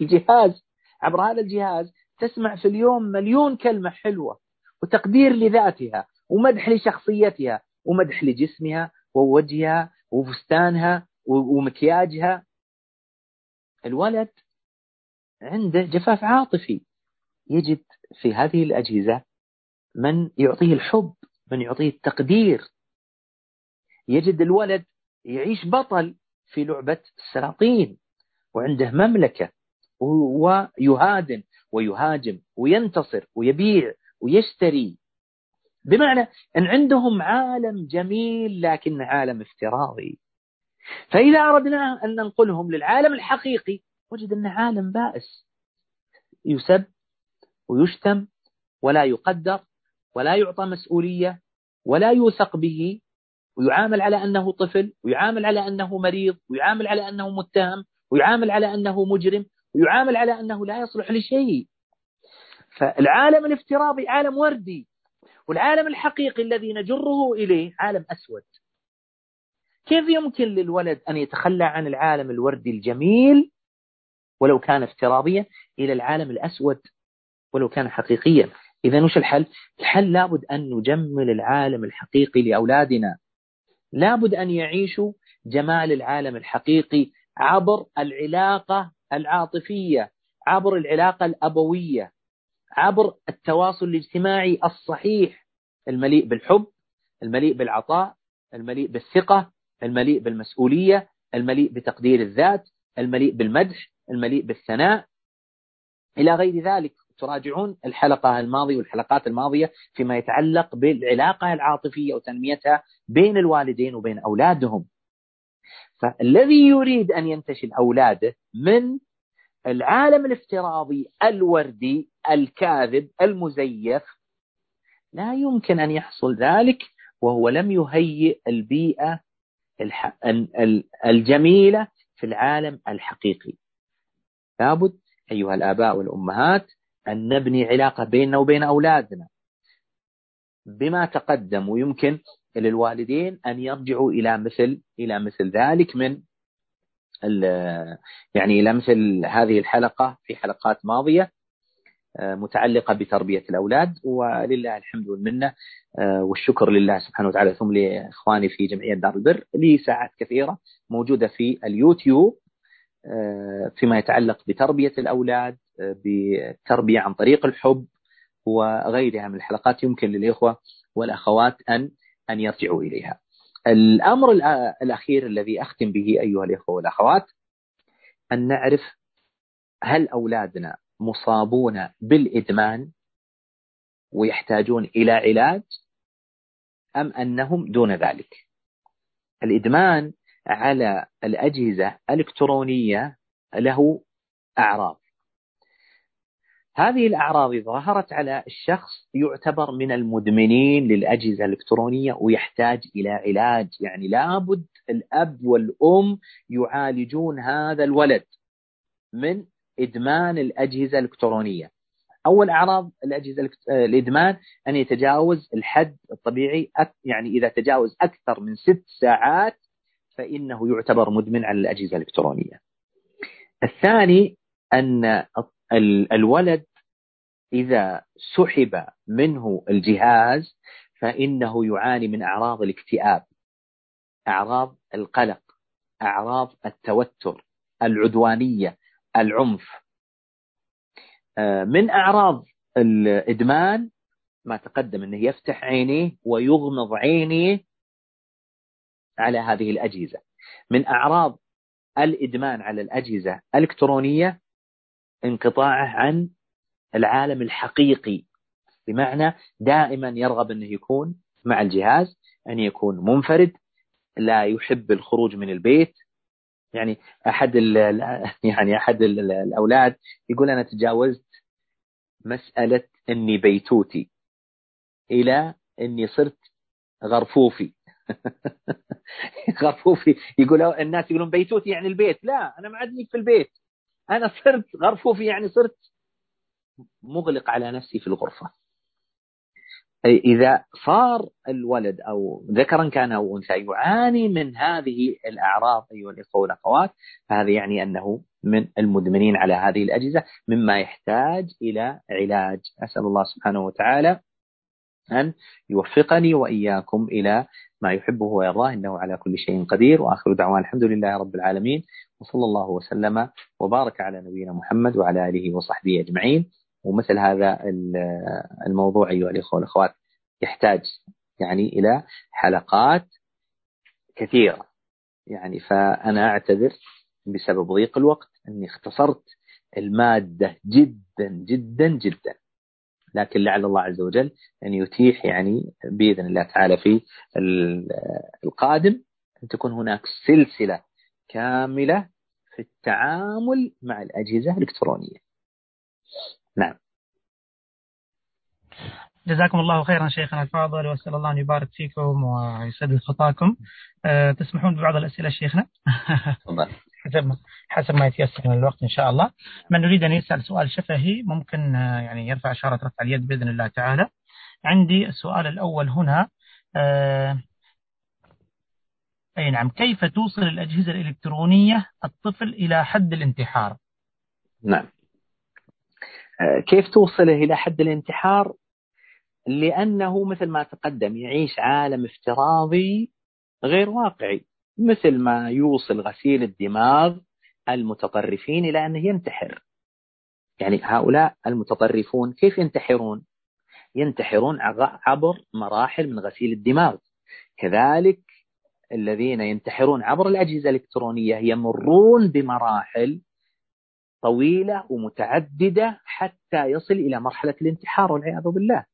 الجهاز عبر هذا الجهاز تسمع في اليوم مليون كلمة حلوة وتقدير لذاتها ومدح لشخصيتها ومدح لجسمها ووجهها وفستانها ومكياجها. الولد عنده جفاف عاطفي. يجد في هذه الأجهزة من يعطيه الحب من يعطيه التقدير. يجد الولد يعيش بطل في لعبة السلاطين وعنده مملكة ويهادن ويهاجم وينتصر ويبيع ويشتري. بمعنى أن عندهم عالم جميل لكن عالم افتراضي. فإذا أردنا أن ننقلهم للعالم الحقيقي وجد أنه عالم بائس يسب ويشتم ولا يقدر ولا يعطى مسؤولية ولا يوثق به ويعامل على أنه طفل ويعامل على أنه مريض ويعامل على أنه متهم ويعامل على أنه مجرم ويعامل على أنه لا يصلح لشيء. فالعالم الافتراضي عالم وردي والعالم الحقيقي الذي نجره إليه عالم أسود. كيف يمكن للولد أن يتخلى عن العالم الوردي الجميل؟ ولو كان افتراضيا إلى العالم الأسود ولو كان حقيقيا. إذا وش الحل؟ الحل لابد أن نجمل العالم الحقيقي لأولادنا. لابد أن يعيشوا جمال العالم الحقيقي عبر العلاقة العاطفية عبر العلاقة الأبوية عبر التواصل الاجتماعي الصحيح. المليء بالحب المليء بالعطاء المليء بالثقة المليء بالمسؤولية المليء بتقدير الذات المليء بالمدح المليء بالثناء. إلى غير ذلك تراجعون الحلقة الماضية والحلقات الماضية فيما يتعلق بالعلاقة العاطفية وتنميتها بين الوالدين وبين أولادهم. فالذي يريد أن ينتشل أولاده من العالم الافتراضي الوردي الكاذب المزيف لا يمكن أن يحصل ذلك وهو لم يهيئ البيئة الجميلة في العالم الحقيقي. لابد أيها الآباء والأمهات أن نبني علاقة بيننا وبين أولادنا بما تقدم ويمكن للوالدين أن يرجعوا إلى مثل إلى مثل ذلك من يعني إلى مثل هذه الحلقة في حلقات ماضية آه، متعلقة بتربية الأولاد ولله الحمد والمنة آه، والشكر لله سبحانه وتعالى. ثم لإخواني في جمعية دار البر لي ساعات كثيرة موجودة في اليوتيوب. فيما يتعلق بتربية الأولاد بالتربية عن طريق الحب وغيرها من الحلقات يمكن للإخوة والأخوات أن أن يرجعوا إليها. الأمر الأخير الذي أختم به أيها الإخوة والأخوات أن نعرف هل أولادنا مصابون بالإدمان ويحتاجون إلى علاج أم أنهم دون ذلك. الإدمان على الأجهزة الإلكترونية له أعراض. هذه الأعراض ظهرت على الشخص يعتبر من المدمنين للأجهزة الإلكترونية ويحتاج إلى علاج. يعني لابد الأب والأم يعالجون هذا الولد من إدمان الأجهزة الإلكترونية. أول أعراض الأجهزة الإدمان أن يتجاوز الحد الطبيعي يعني إذا تجاوز أكثر من ست ساعات فإنه يعتبر مدمن على الأجهزة الإلكترونية. الثاني أن الولد إذا سحب منه الجهاز فإنه يعاني من أعراض الاكتئاب أعراض القلق أعراض التوتر العدوانية العنف. آه، من أعراض الإدمان ما تقدم أنه يفتح عينيه ويغمض عينيه على هذه الأجهزة. من أعراض الإدمان على الأجهزة الإلكترونية انقطاعه عن العالم الحقيقي بمعنى دائما يرغب أنه يكون مع الجهاز أن يكون منفرد لا يحب الخروج من البيت. يعني أحد يعني أحد الأولاد يقول أنا تجاوزت مسألة أني بيتوتي إلى أني صرت غرفوفي. غرفوفي يقول الناس يقولون بيتوتي يعني البيت. لا أنا ما عدني في البيت. أنا صرت غرفوفي يعني صرت مغلق على نفسي في الغرفة. إذا صار الولد أو ذكرا كان أو أنثى يعاني من هذه الأعراض أيها الإخوة والأخوات فهذا يعني أنه من المدمنين على هذه الأجهزة مما يحتاج إلى علاج. أسأل الله سبحانه وتعالى أن يوفقني وإياكم إلى ما يحبه ويرضاه إنه على كل شيء قدير. وآخر دعوان الحمد لله رب العالمين وصلى الله وسلم وبارك على نبينا محمد وعلى آله وصحبه أجمعين. ومثل هذا الموضوع أيها الإخوة والأخوات يحتاج يعني إلى حلقات كثيرة. يعني فأنا أعتذر بسبب ضيق الوقت أني اختصرت المادة جدا جدا جدا. لكن لعل الله عز وجل أن يتيح يعني بإذن الله تعالى في القادم أن تكون هناك سلسلة كاملة في التعامل مع الأجهزة الإلكترونية. نعم. جزاكم الله خيرا شيخنا الفاضل وأسأل الله أن يبارك فيكم ويسدد خطاكم. أه تسمحون ببعض الأسئلة شيخنا؟ حسب حسب ما يتيسر من الوقت إن شاء الله. من يريد أن يسأل سؤال شفهي ممكن آه، يعني يرفع إشارة رفع اليد بإذن الله تعالى. عندي السؤال الأول هنا أه أي نعم كيف توصل الأجهزة الإلكترونية الطفل إلى حد الانتحار؟ نعم. آه، كيف توصله إلى حد الانتحار؟ لأنه مثل ما تقدم يعيش عالم افتراضي غير واقعي. مثل ما يوصل غسيل الدماغ المتطرفين إلى أنه ينتحر. يعني هؤلاء المتطرفون كيف ينتحرون؟ ينتحرون عبر مراحل من غسيل الدماغ. كذلك الذين ينتحرون عبر الأجهزة الإلكترونية يمرون بمراحل طويلة ومتعددة حتى يصل إلى مرحلة الانتحار والعياذ بالله.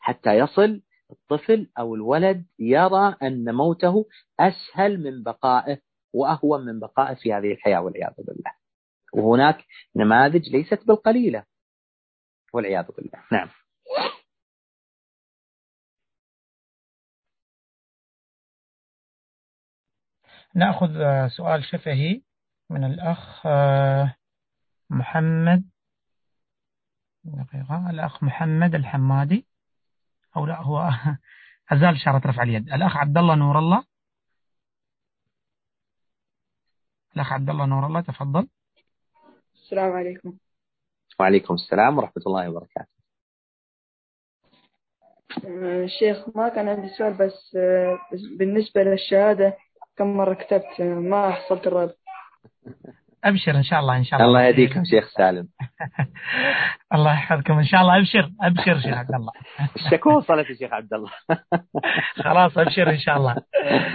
حتى يصل الطفل أو الولد يرى أن موته أسهل من بقائه وأهون من بقائه في هذه الحياة والعياذ بالله. وهناك نماذج ليست بالقليلة. والعياذ بالله. نعم. نأخذ سؤال شفهي من الأخ محمد. دقيقة. الأخ محمد الحمادي. أو لا هو أزال إشارة رفع اليد. الأخ عبد الله نور الله. الأخ عبد الله نور الله تفضل. السلام عليكم. وعليكم السلام ورحمة الله وبركاته. آه، شيخ ما كان عندي سؤال بس آه، بالنسبة للشهادة كم مرة كتبت؟ آه، ما حصلت الرد. أبشر إن شاء الله إن شاء الله. الله يهديكم شيخ سالم. الله يحفظكم إن شاء الله أبشر أبشر شيخ عبد الله. الشكوى وصلت يا شيخ عبد الله. خلاص أبشر إن شاء الله.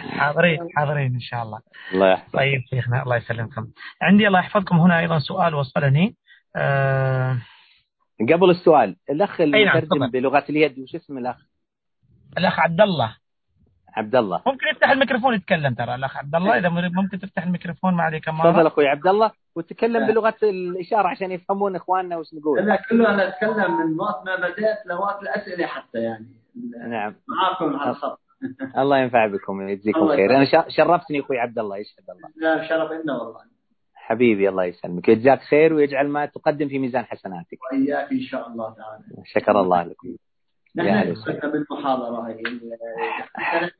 حاضرين حاضرين إن شاء الله. الله يحفظك طيب شيخنا الله يسلمكم. عندي الله يحفظكم هنا أيضا سؤال وصلني. أه قبل السؤال الأخ المترجم نعم بلغة اليد وش اسم الأخ؟ الأخ عبد الله. عبد الله ممكن يفتح الميكروفون يتكلم ترى الأخ عبد الله إذا ممكن تفتح الميكروفون ما عليك مرة. تفضل أخوي عبد الله وتكلم بلغة الإشارة عشان يفهمون إخواننا وش نقول. أنا كله أنا اتكلم من وقت ما بدأت لوقت الأسئلة حتى يعني. نعم. معاكم على الخط. الله ينفع بكم ويجزيكم خير. أنا شرفتني أخوي عبد الله يشهد الله لا شرف لنا والله. حبيبي الله يسلمك. يجزاك خير ويجعل ما تقدم في ميزان حسناتك. وإياك إن شاء الله تعالى. شكر الله لكم. نحن بالمحاضرة هي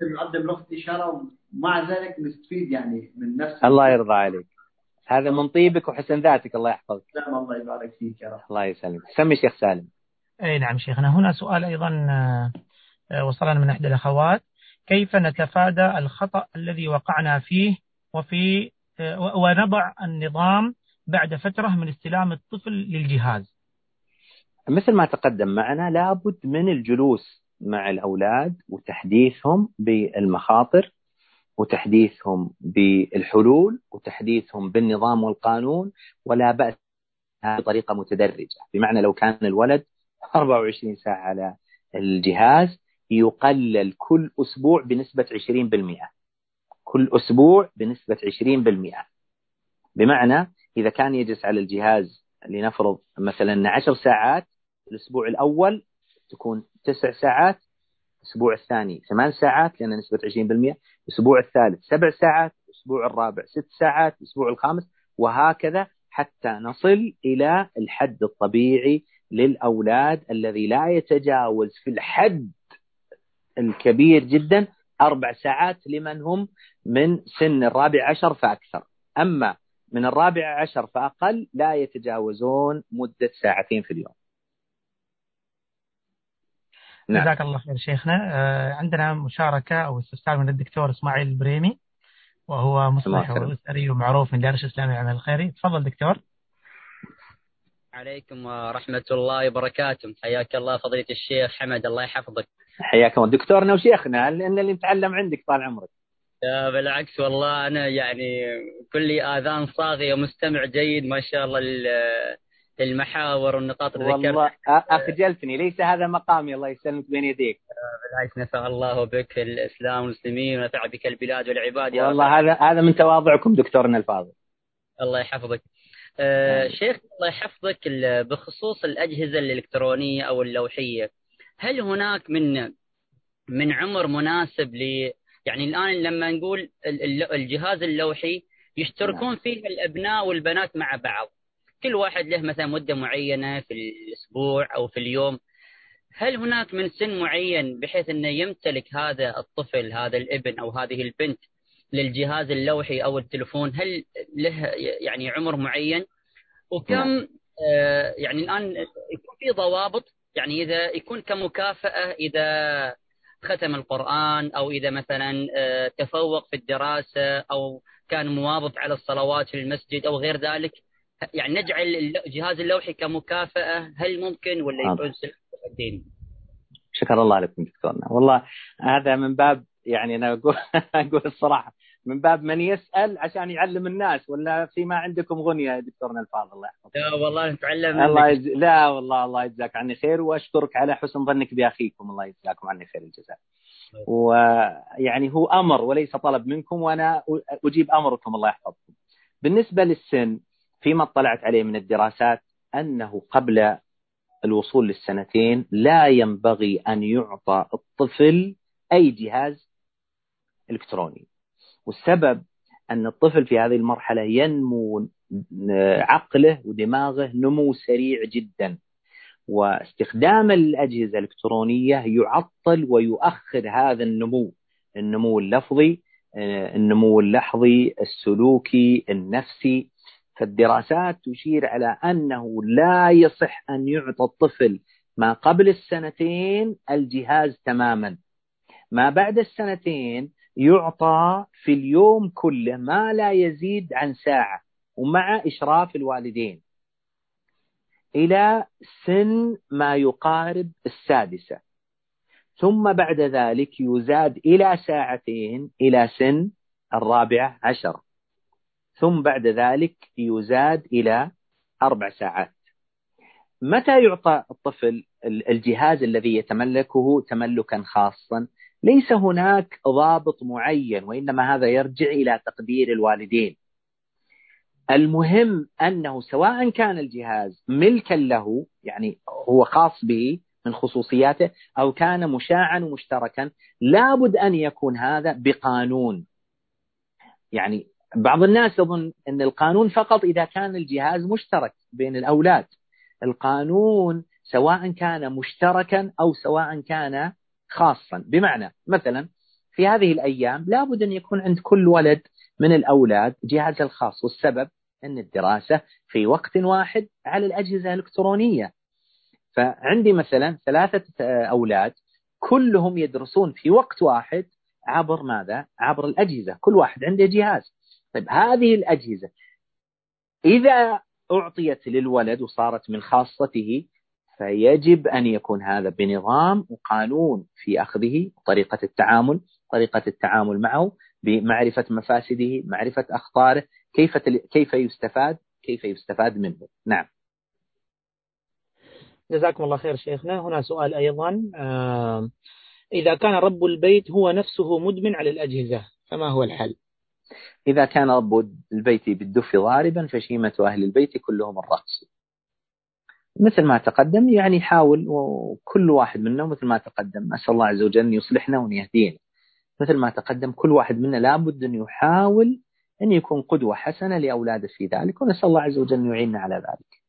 نقدم لغة إشارة ومع ذلك نستفيد يعني من نفس الله يرضى عليك. هذا من طيبك وحسن ذاتك الله يحفظك. سلام الله يبارك فيك يا رب. الله يسلمك. سمي شيخ سالم. أي نعم شيخنا هنا سؤال أيضا آه، وصلنا من إحدى الأخوات. كيف نتفادى الخطأ الذي وقعنا فيه وفي آه، ونضع النظام بعد فترة من استلام الطفل للجهاز؟ مثل ما تقدم معنا لابد من الجلوس مع الأولاد وتحديثهم بالمخاطر وتحديثهم بالحلول وتحديثهم بالنظام والقانون ولا بأس بطريقة متدرجة. بمعنى لو كان الولد 24 ساعة على الجهاز يقلل كل أسبوع بنسبة 20% كل أسبوع بنسبة 20% بمعنى إذا كان يجلس على الجهاز لنفرض مثلا 10 ساعات الأسبوع الأول تكون تسع ساعات الأسبوع الثاني ثمان ساعات لأن نسبة 20% الأسبوع الثالث سبع ساعات الأسبوع الرابع ست ساعات الأسبوع الخامس وهكذا حتى نصل إلى الحد الطبيعي للأولاد الذي لا يتجاوز في الحد الكبير جدا أربع ساعات لمن هم من سن الرابع عشر فأكثر. أما من الرابع عشر فأقل لا يتجاوزون مدة ساعتين في اليوم. نعم. جزاك الله خير شيخنا. آه، عندنا مشاركة أو استفسار من الدكتور إسماعيل البريمي وهو مصلح وأسري ومعروف من دارس الإسلامي العمل الخيري تفضل دكتور. عليكم ورحمة الله وبركاته. حياك الله فضيلة الشيخ حمد الله يحفظك. حياكم دكتورنا وشيخنا لأن اللي نتعلم عندك طال عمرك. لا بالعكس والله أنا يعني كل آذان صاغية ومستمع جيد ما شاء الله المحاور والنقاط اللي والله أخجلتني ليس هذا مقامي الله يسلمك بين يديك. بالعكس نفع الله بك الإسلام والمسلمين ونفع بك البلاد والعباد يا والله هذا هذا من تواضعكم دكتورنا الفاضل. الله يحفظك. آه شيخ الله يحفظك بخصوص الأجهزة الإلكترونية أو اللوحية هل هناك من من عمر مناسب ل يعني الآن لما نقول الجهاز اللوحي يشتركون نعم. فيه الأبناء والبنات مع بعض كل واحد له مثلا مدة معينة في الأسبوع أو في اليوم. هل هناك من سن معين بحيث أنه يمتلك هذا الطفل هذا الابن أو هذه البنت للجهاز اللوحي أو التلفون؟ هل له يعني عمر معين؟ وكم نعم. آه يعني الآن يكون في ضوابط يعني إذا يكون كمكافأة إذا ختم القرآن أو إذا مثلا آه تفوق في الدراسة أو كان مواظب على الصلوات في المسجد أو غير ذلك يعني نجعل الجهاز اللوحي كمكافأة هل ممكن ولا يكون الدين؟ شكر الله لكم دكتورنا والله هذا من باب يعني أنا أقول أقول الصراحة من باب من يسأل عشان يعلم الناس ولا فيما عندكم غنية يا دكتورنا الفاضل؟ الله يحفظك. لا والله نتعلم. الله يج... لا والله الله يجزاك عني خير وأشكرك على حسن ظنك بأخيكم الله يجزاكم عني خير الجزاء. ويعني هو أمر وليس طلب منكم وأنا أجيب أمركم الله يحفظكم. بالنسبة للسن فيما اطلعت عليه من الدراسات أنه قبل الوصول للسنتين لا ينبغي أن يعطى الطفل أي جهاز إلكتروني. والسبب أن الطفل في هذه المرحلة ينمو عقله ودماغه نمو سريع جدا. واستخدام الأجهزة الإلكترونية يعطل ويؤخر هذا النمو النمو اللفظي النمو اللحظي السلوكي النفسي. فالدراسات تشير على أنه لا يصح أن يعطى الطفل ما قبل السنتين الجهاز تماما. ما بعد السنتين يعطى في اليوم كله ما لا يزيد عن ساعة ومع إشراف الوالدين. إلى سن ما يقارب السادسة. ثم بعد ذلك يزاد إلى ساعتين إلى سن الرابعة عشر. ثم بعد ذلك يزاد إلى أربع ساعات. متى يعطى الطفل الجهاز الذي يتملكه تملكا خاصا؟ ليس هناك ضابط معين وإنما هذا يرجع إلى تقدير الوالدين. المهم أنه سواء كان الجهاز ملكا له يعني هو خاص به من خصوصياته أو كان مشاعا ومشتركا لابد أن يكون هذا بقانون. يعني بعض الناس يظن أن القانون فقط إذا كان الجهاز مشترك بين الأولاد. القانون سواء كان مشتركا أو سواء كان خاصا. بمعنى مثلا في هذه الأيام لابد أن يكون عند كل ولد من الأولاد جهازه الخاص. والسبب أن الدراسة في وقت واحد على الأجهزة الإلكترونية. فعندي مثلا ثلاثة أولاد كلهم يدرسون في وقت واحد عبر ماذا؟ عبر الأجهزة. كل واحد عنده جهاز. طيب هذه الأجهزة إذا أعطيت للولد وصارت من خاصته فيجب أن يكون هذا بنظام وقانون في أخذه طريقة التعامل طريقة التعامل معه بمعرفة مفاسده معرفة أخطاره كيف كيف يستفاد كيف يستفاد منه. نعم. جزاكم الله خير شيخنا. هنا سؤال أيضا آه إذا كان رب البيت هو نفسه مدمن على الأجهزة فما هو الحل؟ إذا كان رب البيت بالدف ضاربا فشيمة أهل البيت كلهم الرقص مثل ما تقدم يعني يحاول وكل واحد منا مثل ما تقدم أسأل الله عز وجل أن يصلحنا وأن يهدينا مثل ما تقدم كل واحد منا لابد أن يحاول أن يكون قدوة حسنة لأولاده في ذلك ونسأل الله عز وجل أن يعيننا على ذلك.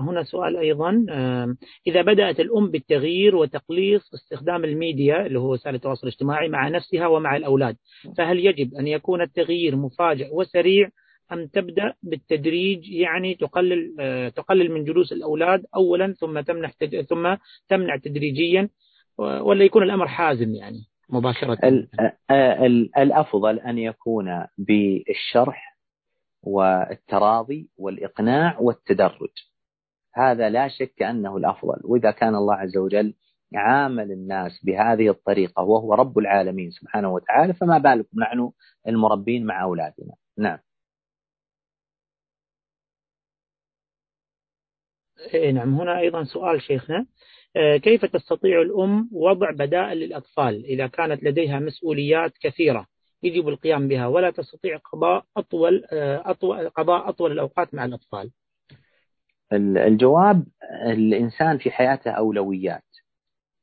هنا سؤال أيضا. آه، إذا بدأت الأم بالتغيير وتقليص استخدام الميديا اللي هو وسائل التواصل الاجتماعي مع نفسها ومع الأولاد فهل يجب أن يكون التغيير مفاجئ وسريع أم تبدأ بالتدريج يعني تقلل آه، تقلل من جلوس الأولاد أولا ثم تمنح ثم تمنع تدريجيا ولا يكون الأمر حازم يعني مباشرة؟ الأفضل أن يكون بالشرح والتراضي والإقناع والتدرج. هذا لا شك أنه الأفضل. وإذا كان الله عز وجل عامل الناس بهذه الطريقة وهو رب العالمين سبحانه وتعالى فما بالكم نحن المربين مع أولادنا. نعم. إيه نعم هنا أيضا سؤال شيخنا. آه، كيف تستطيع الأم وضع بدائل للأطفال إذا كانت لديها مسؤوليات كثيرة؟ يجب القيام بها ولا تستطيع قضاء أطول, آه، أطول قضاء أطول الأوقات مع الأطفال. الجواب الإنسان في حياته أولويات.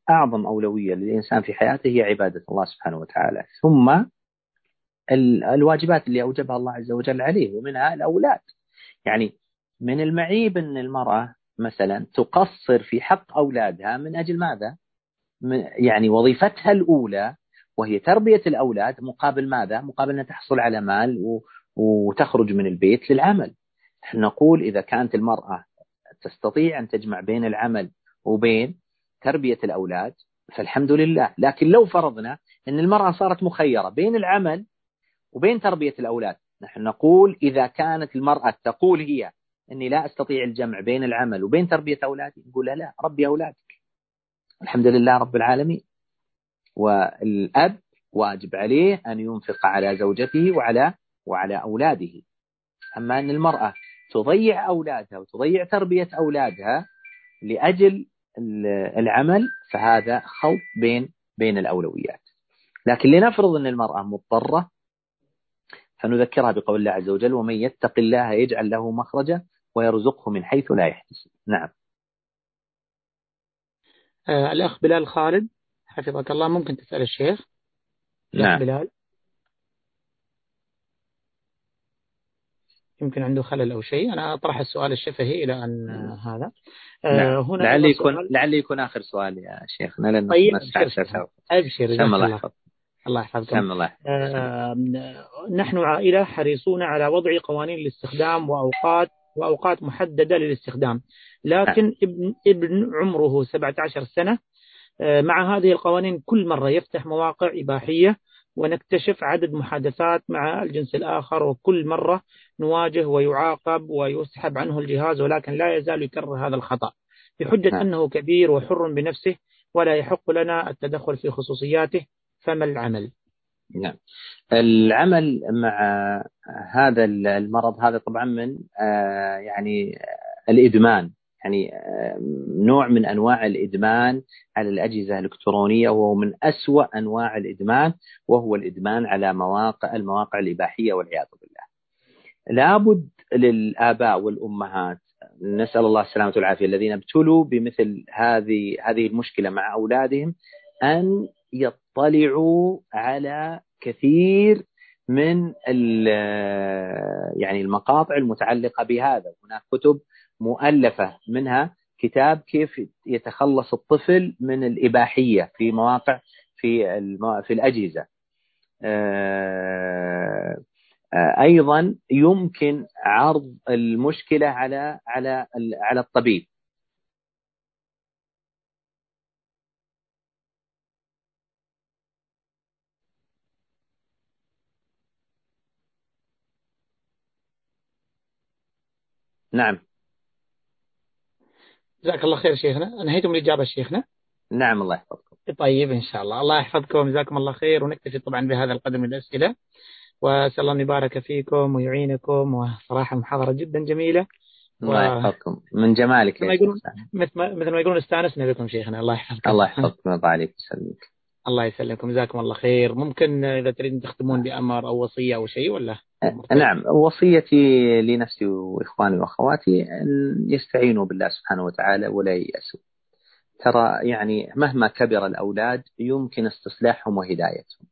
أعظم أولوية للإنسان في حياته هي عبادة الله سبحانه وتعالى. ثم الواجبات اللي أوجبها الله عز وجل عليه ومنها الأولاد. يعني من المعيب أن المرأة مثلا تقصر في حق أولادها من أجل ماذا؟ يعني وظيفتها الأولى وهي تربية الأولاد مقابل ماذا؟ مقابل أنها تحصل على مال وتخرج من البيت للعمل. نقول إذا كانت المرأة تستطيع أن تجمع بين العمل وبين تربية الأولاد فالحمد لله. لكن لو فرضنا أن المرأة صارت مخيرة بين العمل وبين تربية الأولاد نحن نقول إذا كانت المرأة تقول هي أني لا أستطيع الجمع بين العمل وبين تربية أولادي نقول لا ربي أولادك. الحمد لله رب العالمين. والأب واجب عليه أن ينفق على زوجته وعلى وعلى أولاده. أما أن المرأة تضيع أولادها وتضيع تربية أولادها لأجل العمل فهذا خلط بين بين الأولويات. لكن لنفرض أن المرأة مضطرة فنذكرها بقول الله عز وجل ومن يتق الله يجعل له مخرجا ويرزقه من حيث لا يحتسب. نعم. آه الأخ بلال خالد. حفظك الله ممكن تسأل الشيخ؟ نعم. بلال. يمكن عنده خلل أو شيء. أنا أطرح السؤال الشفهي إلى أن هذا. آه نعم. هنا لعل يكون لعل يكون آخر سؤال يا شيخنا لأن طيب أبشر أبشر الله يحفظ الله. يحفظكم الله آه نحن عائلة حريصون على وضع قوانين الاستخدام وأوقات وأوقات محددة للاستخدام. لكن نعم. ابن, ابن عمره 17 سنة مع هذه القوانين كل مرة يفتح مواقع إباحية ونكتشف عدد محادثات مع الجنس الآخر وكل مرة نواجه ويعاقب ويسحب عنه الجهاز ولكن لا يزال يكرر هذا الخطأ بحجة نعم. أنه كبير وحر بنفسه ولا يحق لنا التدخل في خصوصياته فما العمل؟ نعم العمل مع هذا المرض هذا طبعا من آه، يعني الإدمان يعني آه، نوع من أنواع الإدمان على الأجهزة الإلكترونية وهو من أسوأ أنواع الإدمان وهو الإدمان على مواقع المواقع الإباحية والعياذ بالله. لابد للآباء والأمهات نسأل الله السلامة والعافية الذين ابتلوا بمثل هذه هذه المشكلة مع أولادهم أن يطلعوا على كثير من يعني المقاطع المتعلقة بهذا. هناك كتب مؤلفة منها كتاب كيف يتخلص الطفل من الإباحية في مواقع في في الأجهزة. آه، آه، أيضا يمكن عرض المشكلة على على على الطبيب. نعم. جزاك الله خير شيخنا. أنهيتم الإجابة شيخنا؟ نعم الله يحفظكم. طيب إن شاء الله. الله يحفظكم. جزاكم الله خير. ونكتفي طبعا بهذا القدر من الأسئلة. وأسأل الله أن يبارك فيكم ويعينكم. وصراحة محاضرة جدا جميلة. الله يحفظكم. من جمالك مثل ما يقولون مثل ما يقولون استأنسنا بكم شيخنا. الله يحفظكم. الله يحفظكم ويرضى عليك ويسلمك. الله يسلمكم. جزاكم الله خير. ممكن إذا تريدون تختمون بأمر أو وصية أو شيء ولا؟ نعم وصيتي لنفسي وإخواني وأخواتي أن يستعينوا بالله سبحانه وتعالى ولا ييأسوا. ترى يعني مهما كبر الأولاد يمكن استصلاحهم وهدايتهم.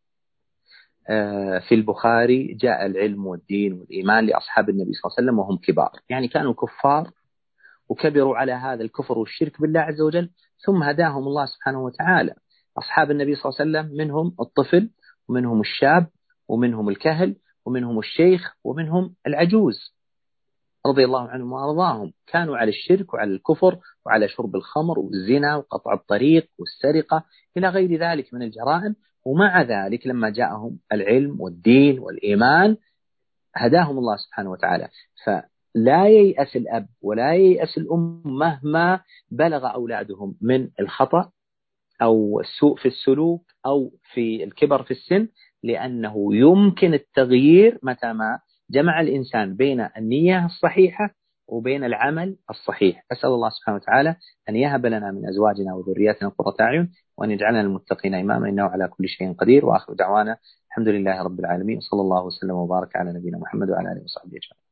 آه، في البخاري جاء العلم والدين والإيمان لأصحاب النبي صلى الله عليه وسلم وهم كبار. يعني كانوا كفار وكبروا على هذا الكفر والشرك بالله عز وجل ثم هداهم الله سبحانه وتعالى. أصحاب النبي صلى الله عليه وسلم منهم الطفل ومنهم الشاب ومنهم الكهل ومنهم الشيخ ومنهم العجوز رضي الله عنهم وأرضاهم. كانوا على الشرك وعلى الكفر وعلى شرب الخمر والزنا وقطع الطريق والسرقة إلى غير ذلك من الجرائم. ومع ذلك لما جاءهم العلم والدين والإيمان هداهم الله سبحانه وتعالى. فلا ييأس الأب ولا ييأس الأم مهما بلغ أولادهم من الخطأ أو السوء في السلوك أو في الكبر في السن. لأنه يمكن التغيير متى ما جمع الإنسان بين النية الصحيحة وبين العمل الصحيح. أسأل الله سبحانه وتعالى أن يهب لنا من أزواجنا وذرياتنا قرة أعين وأن يجعلنا المتقين إماما إنه على كل شيء قدير. وآخر دعوانا الحمد لله رب العالمين. صلى الله وسلم وبارك على نبينا محمد وعلى آله وصحبه أجمعين.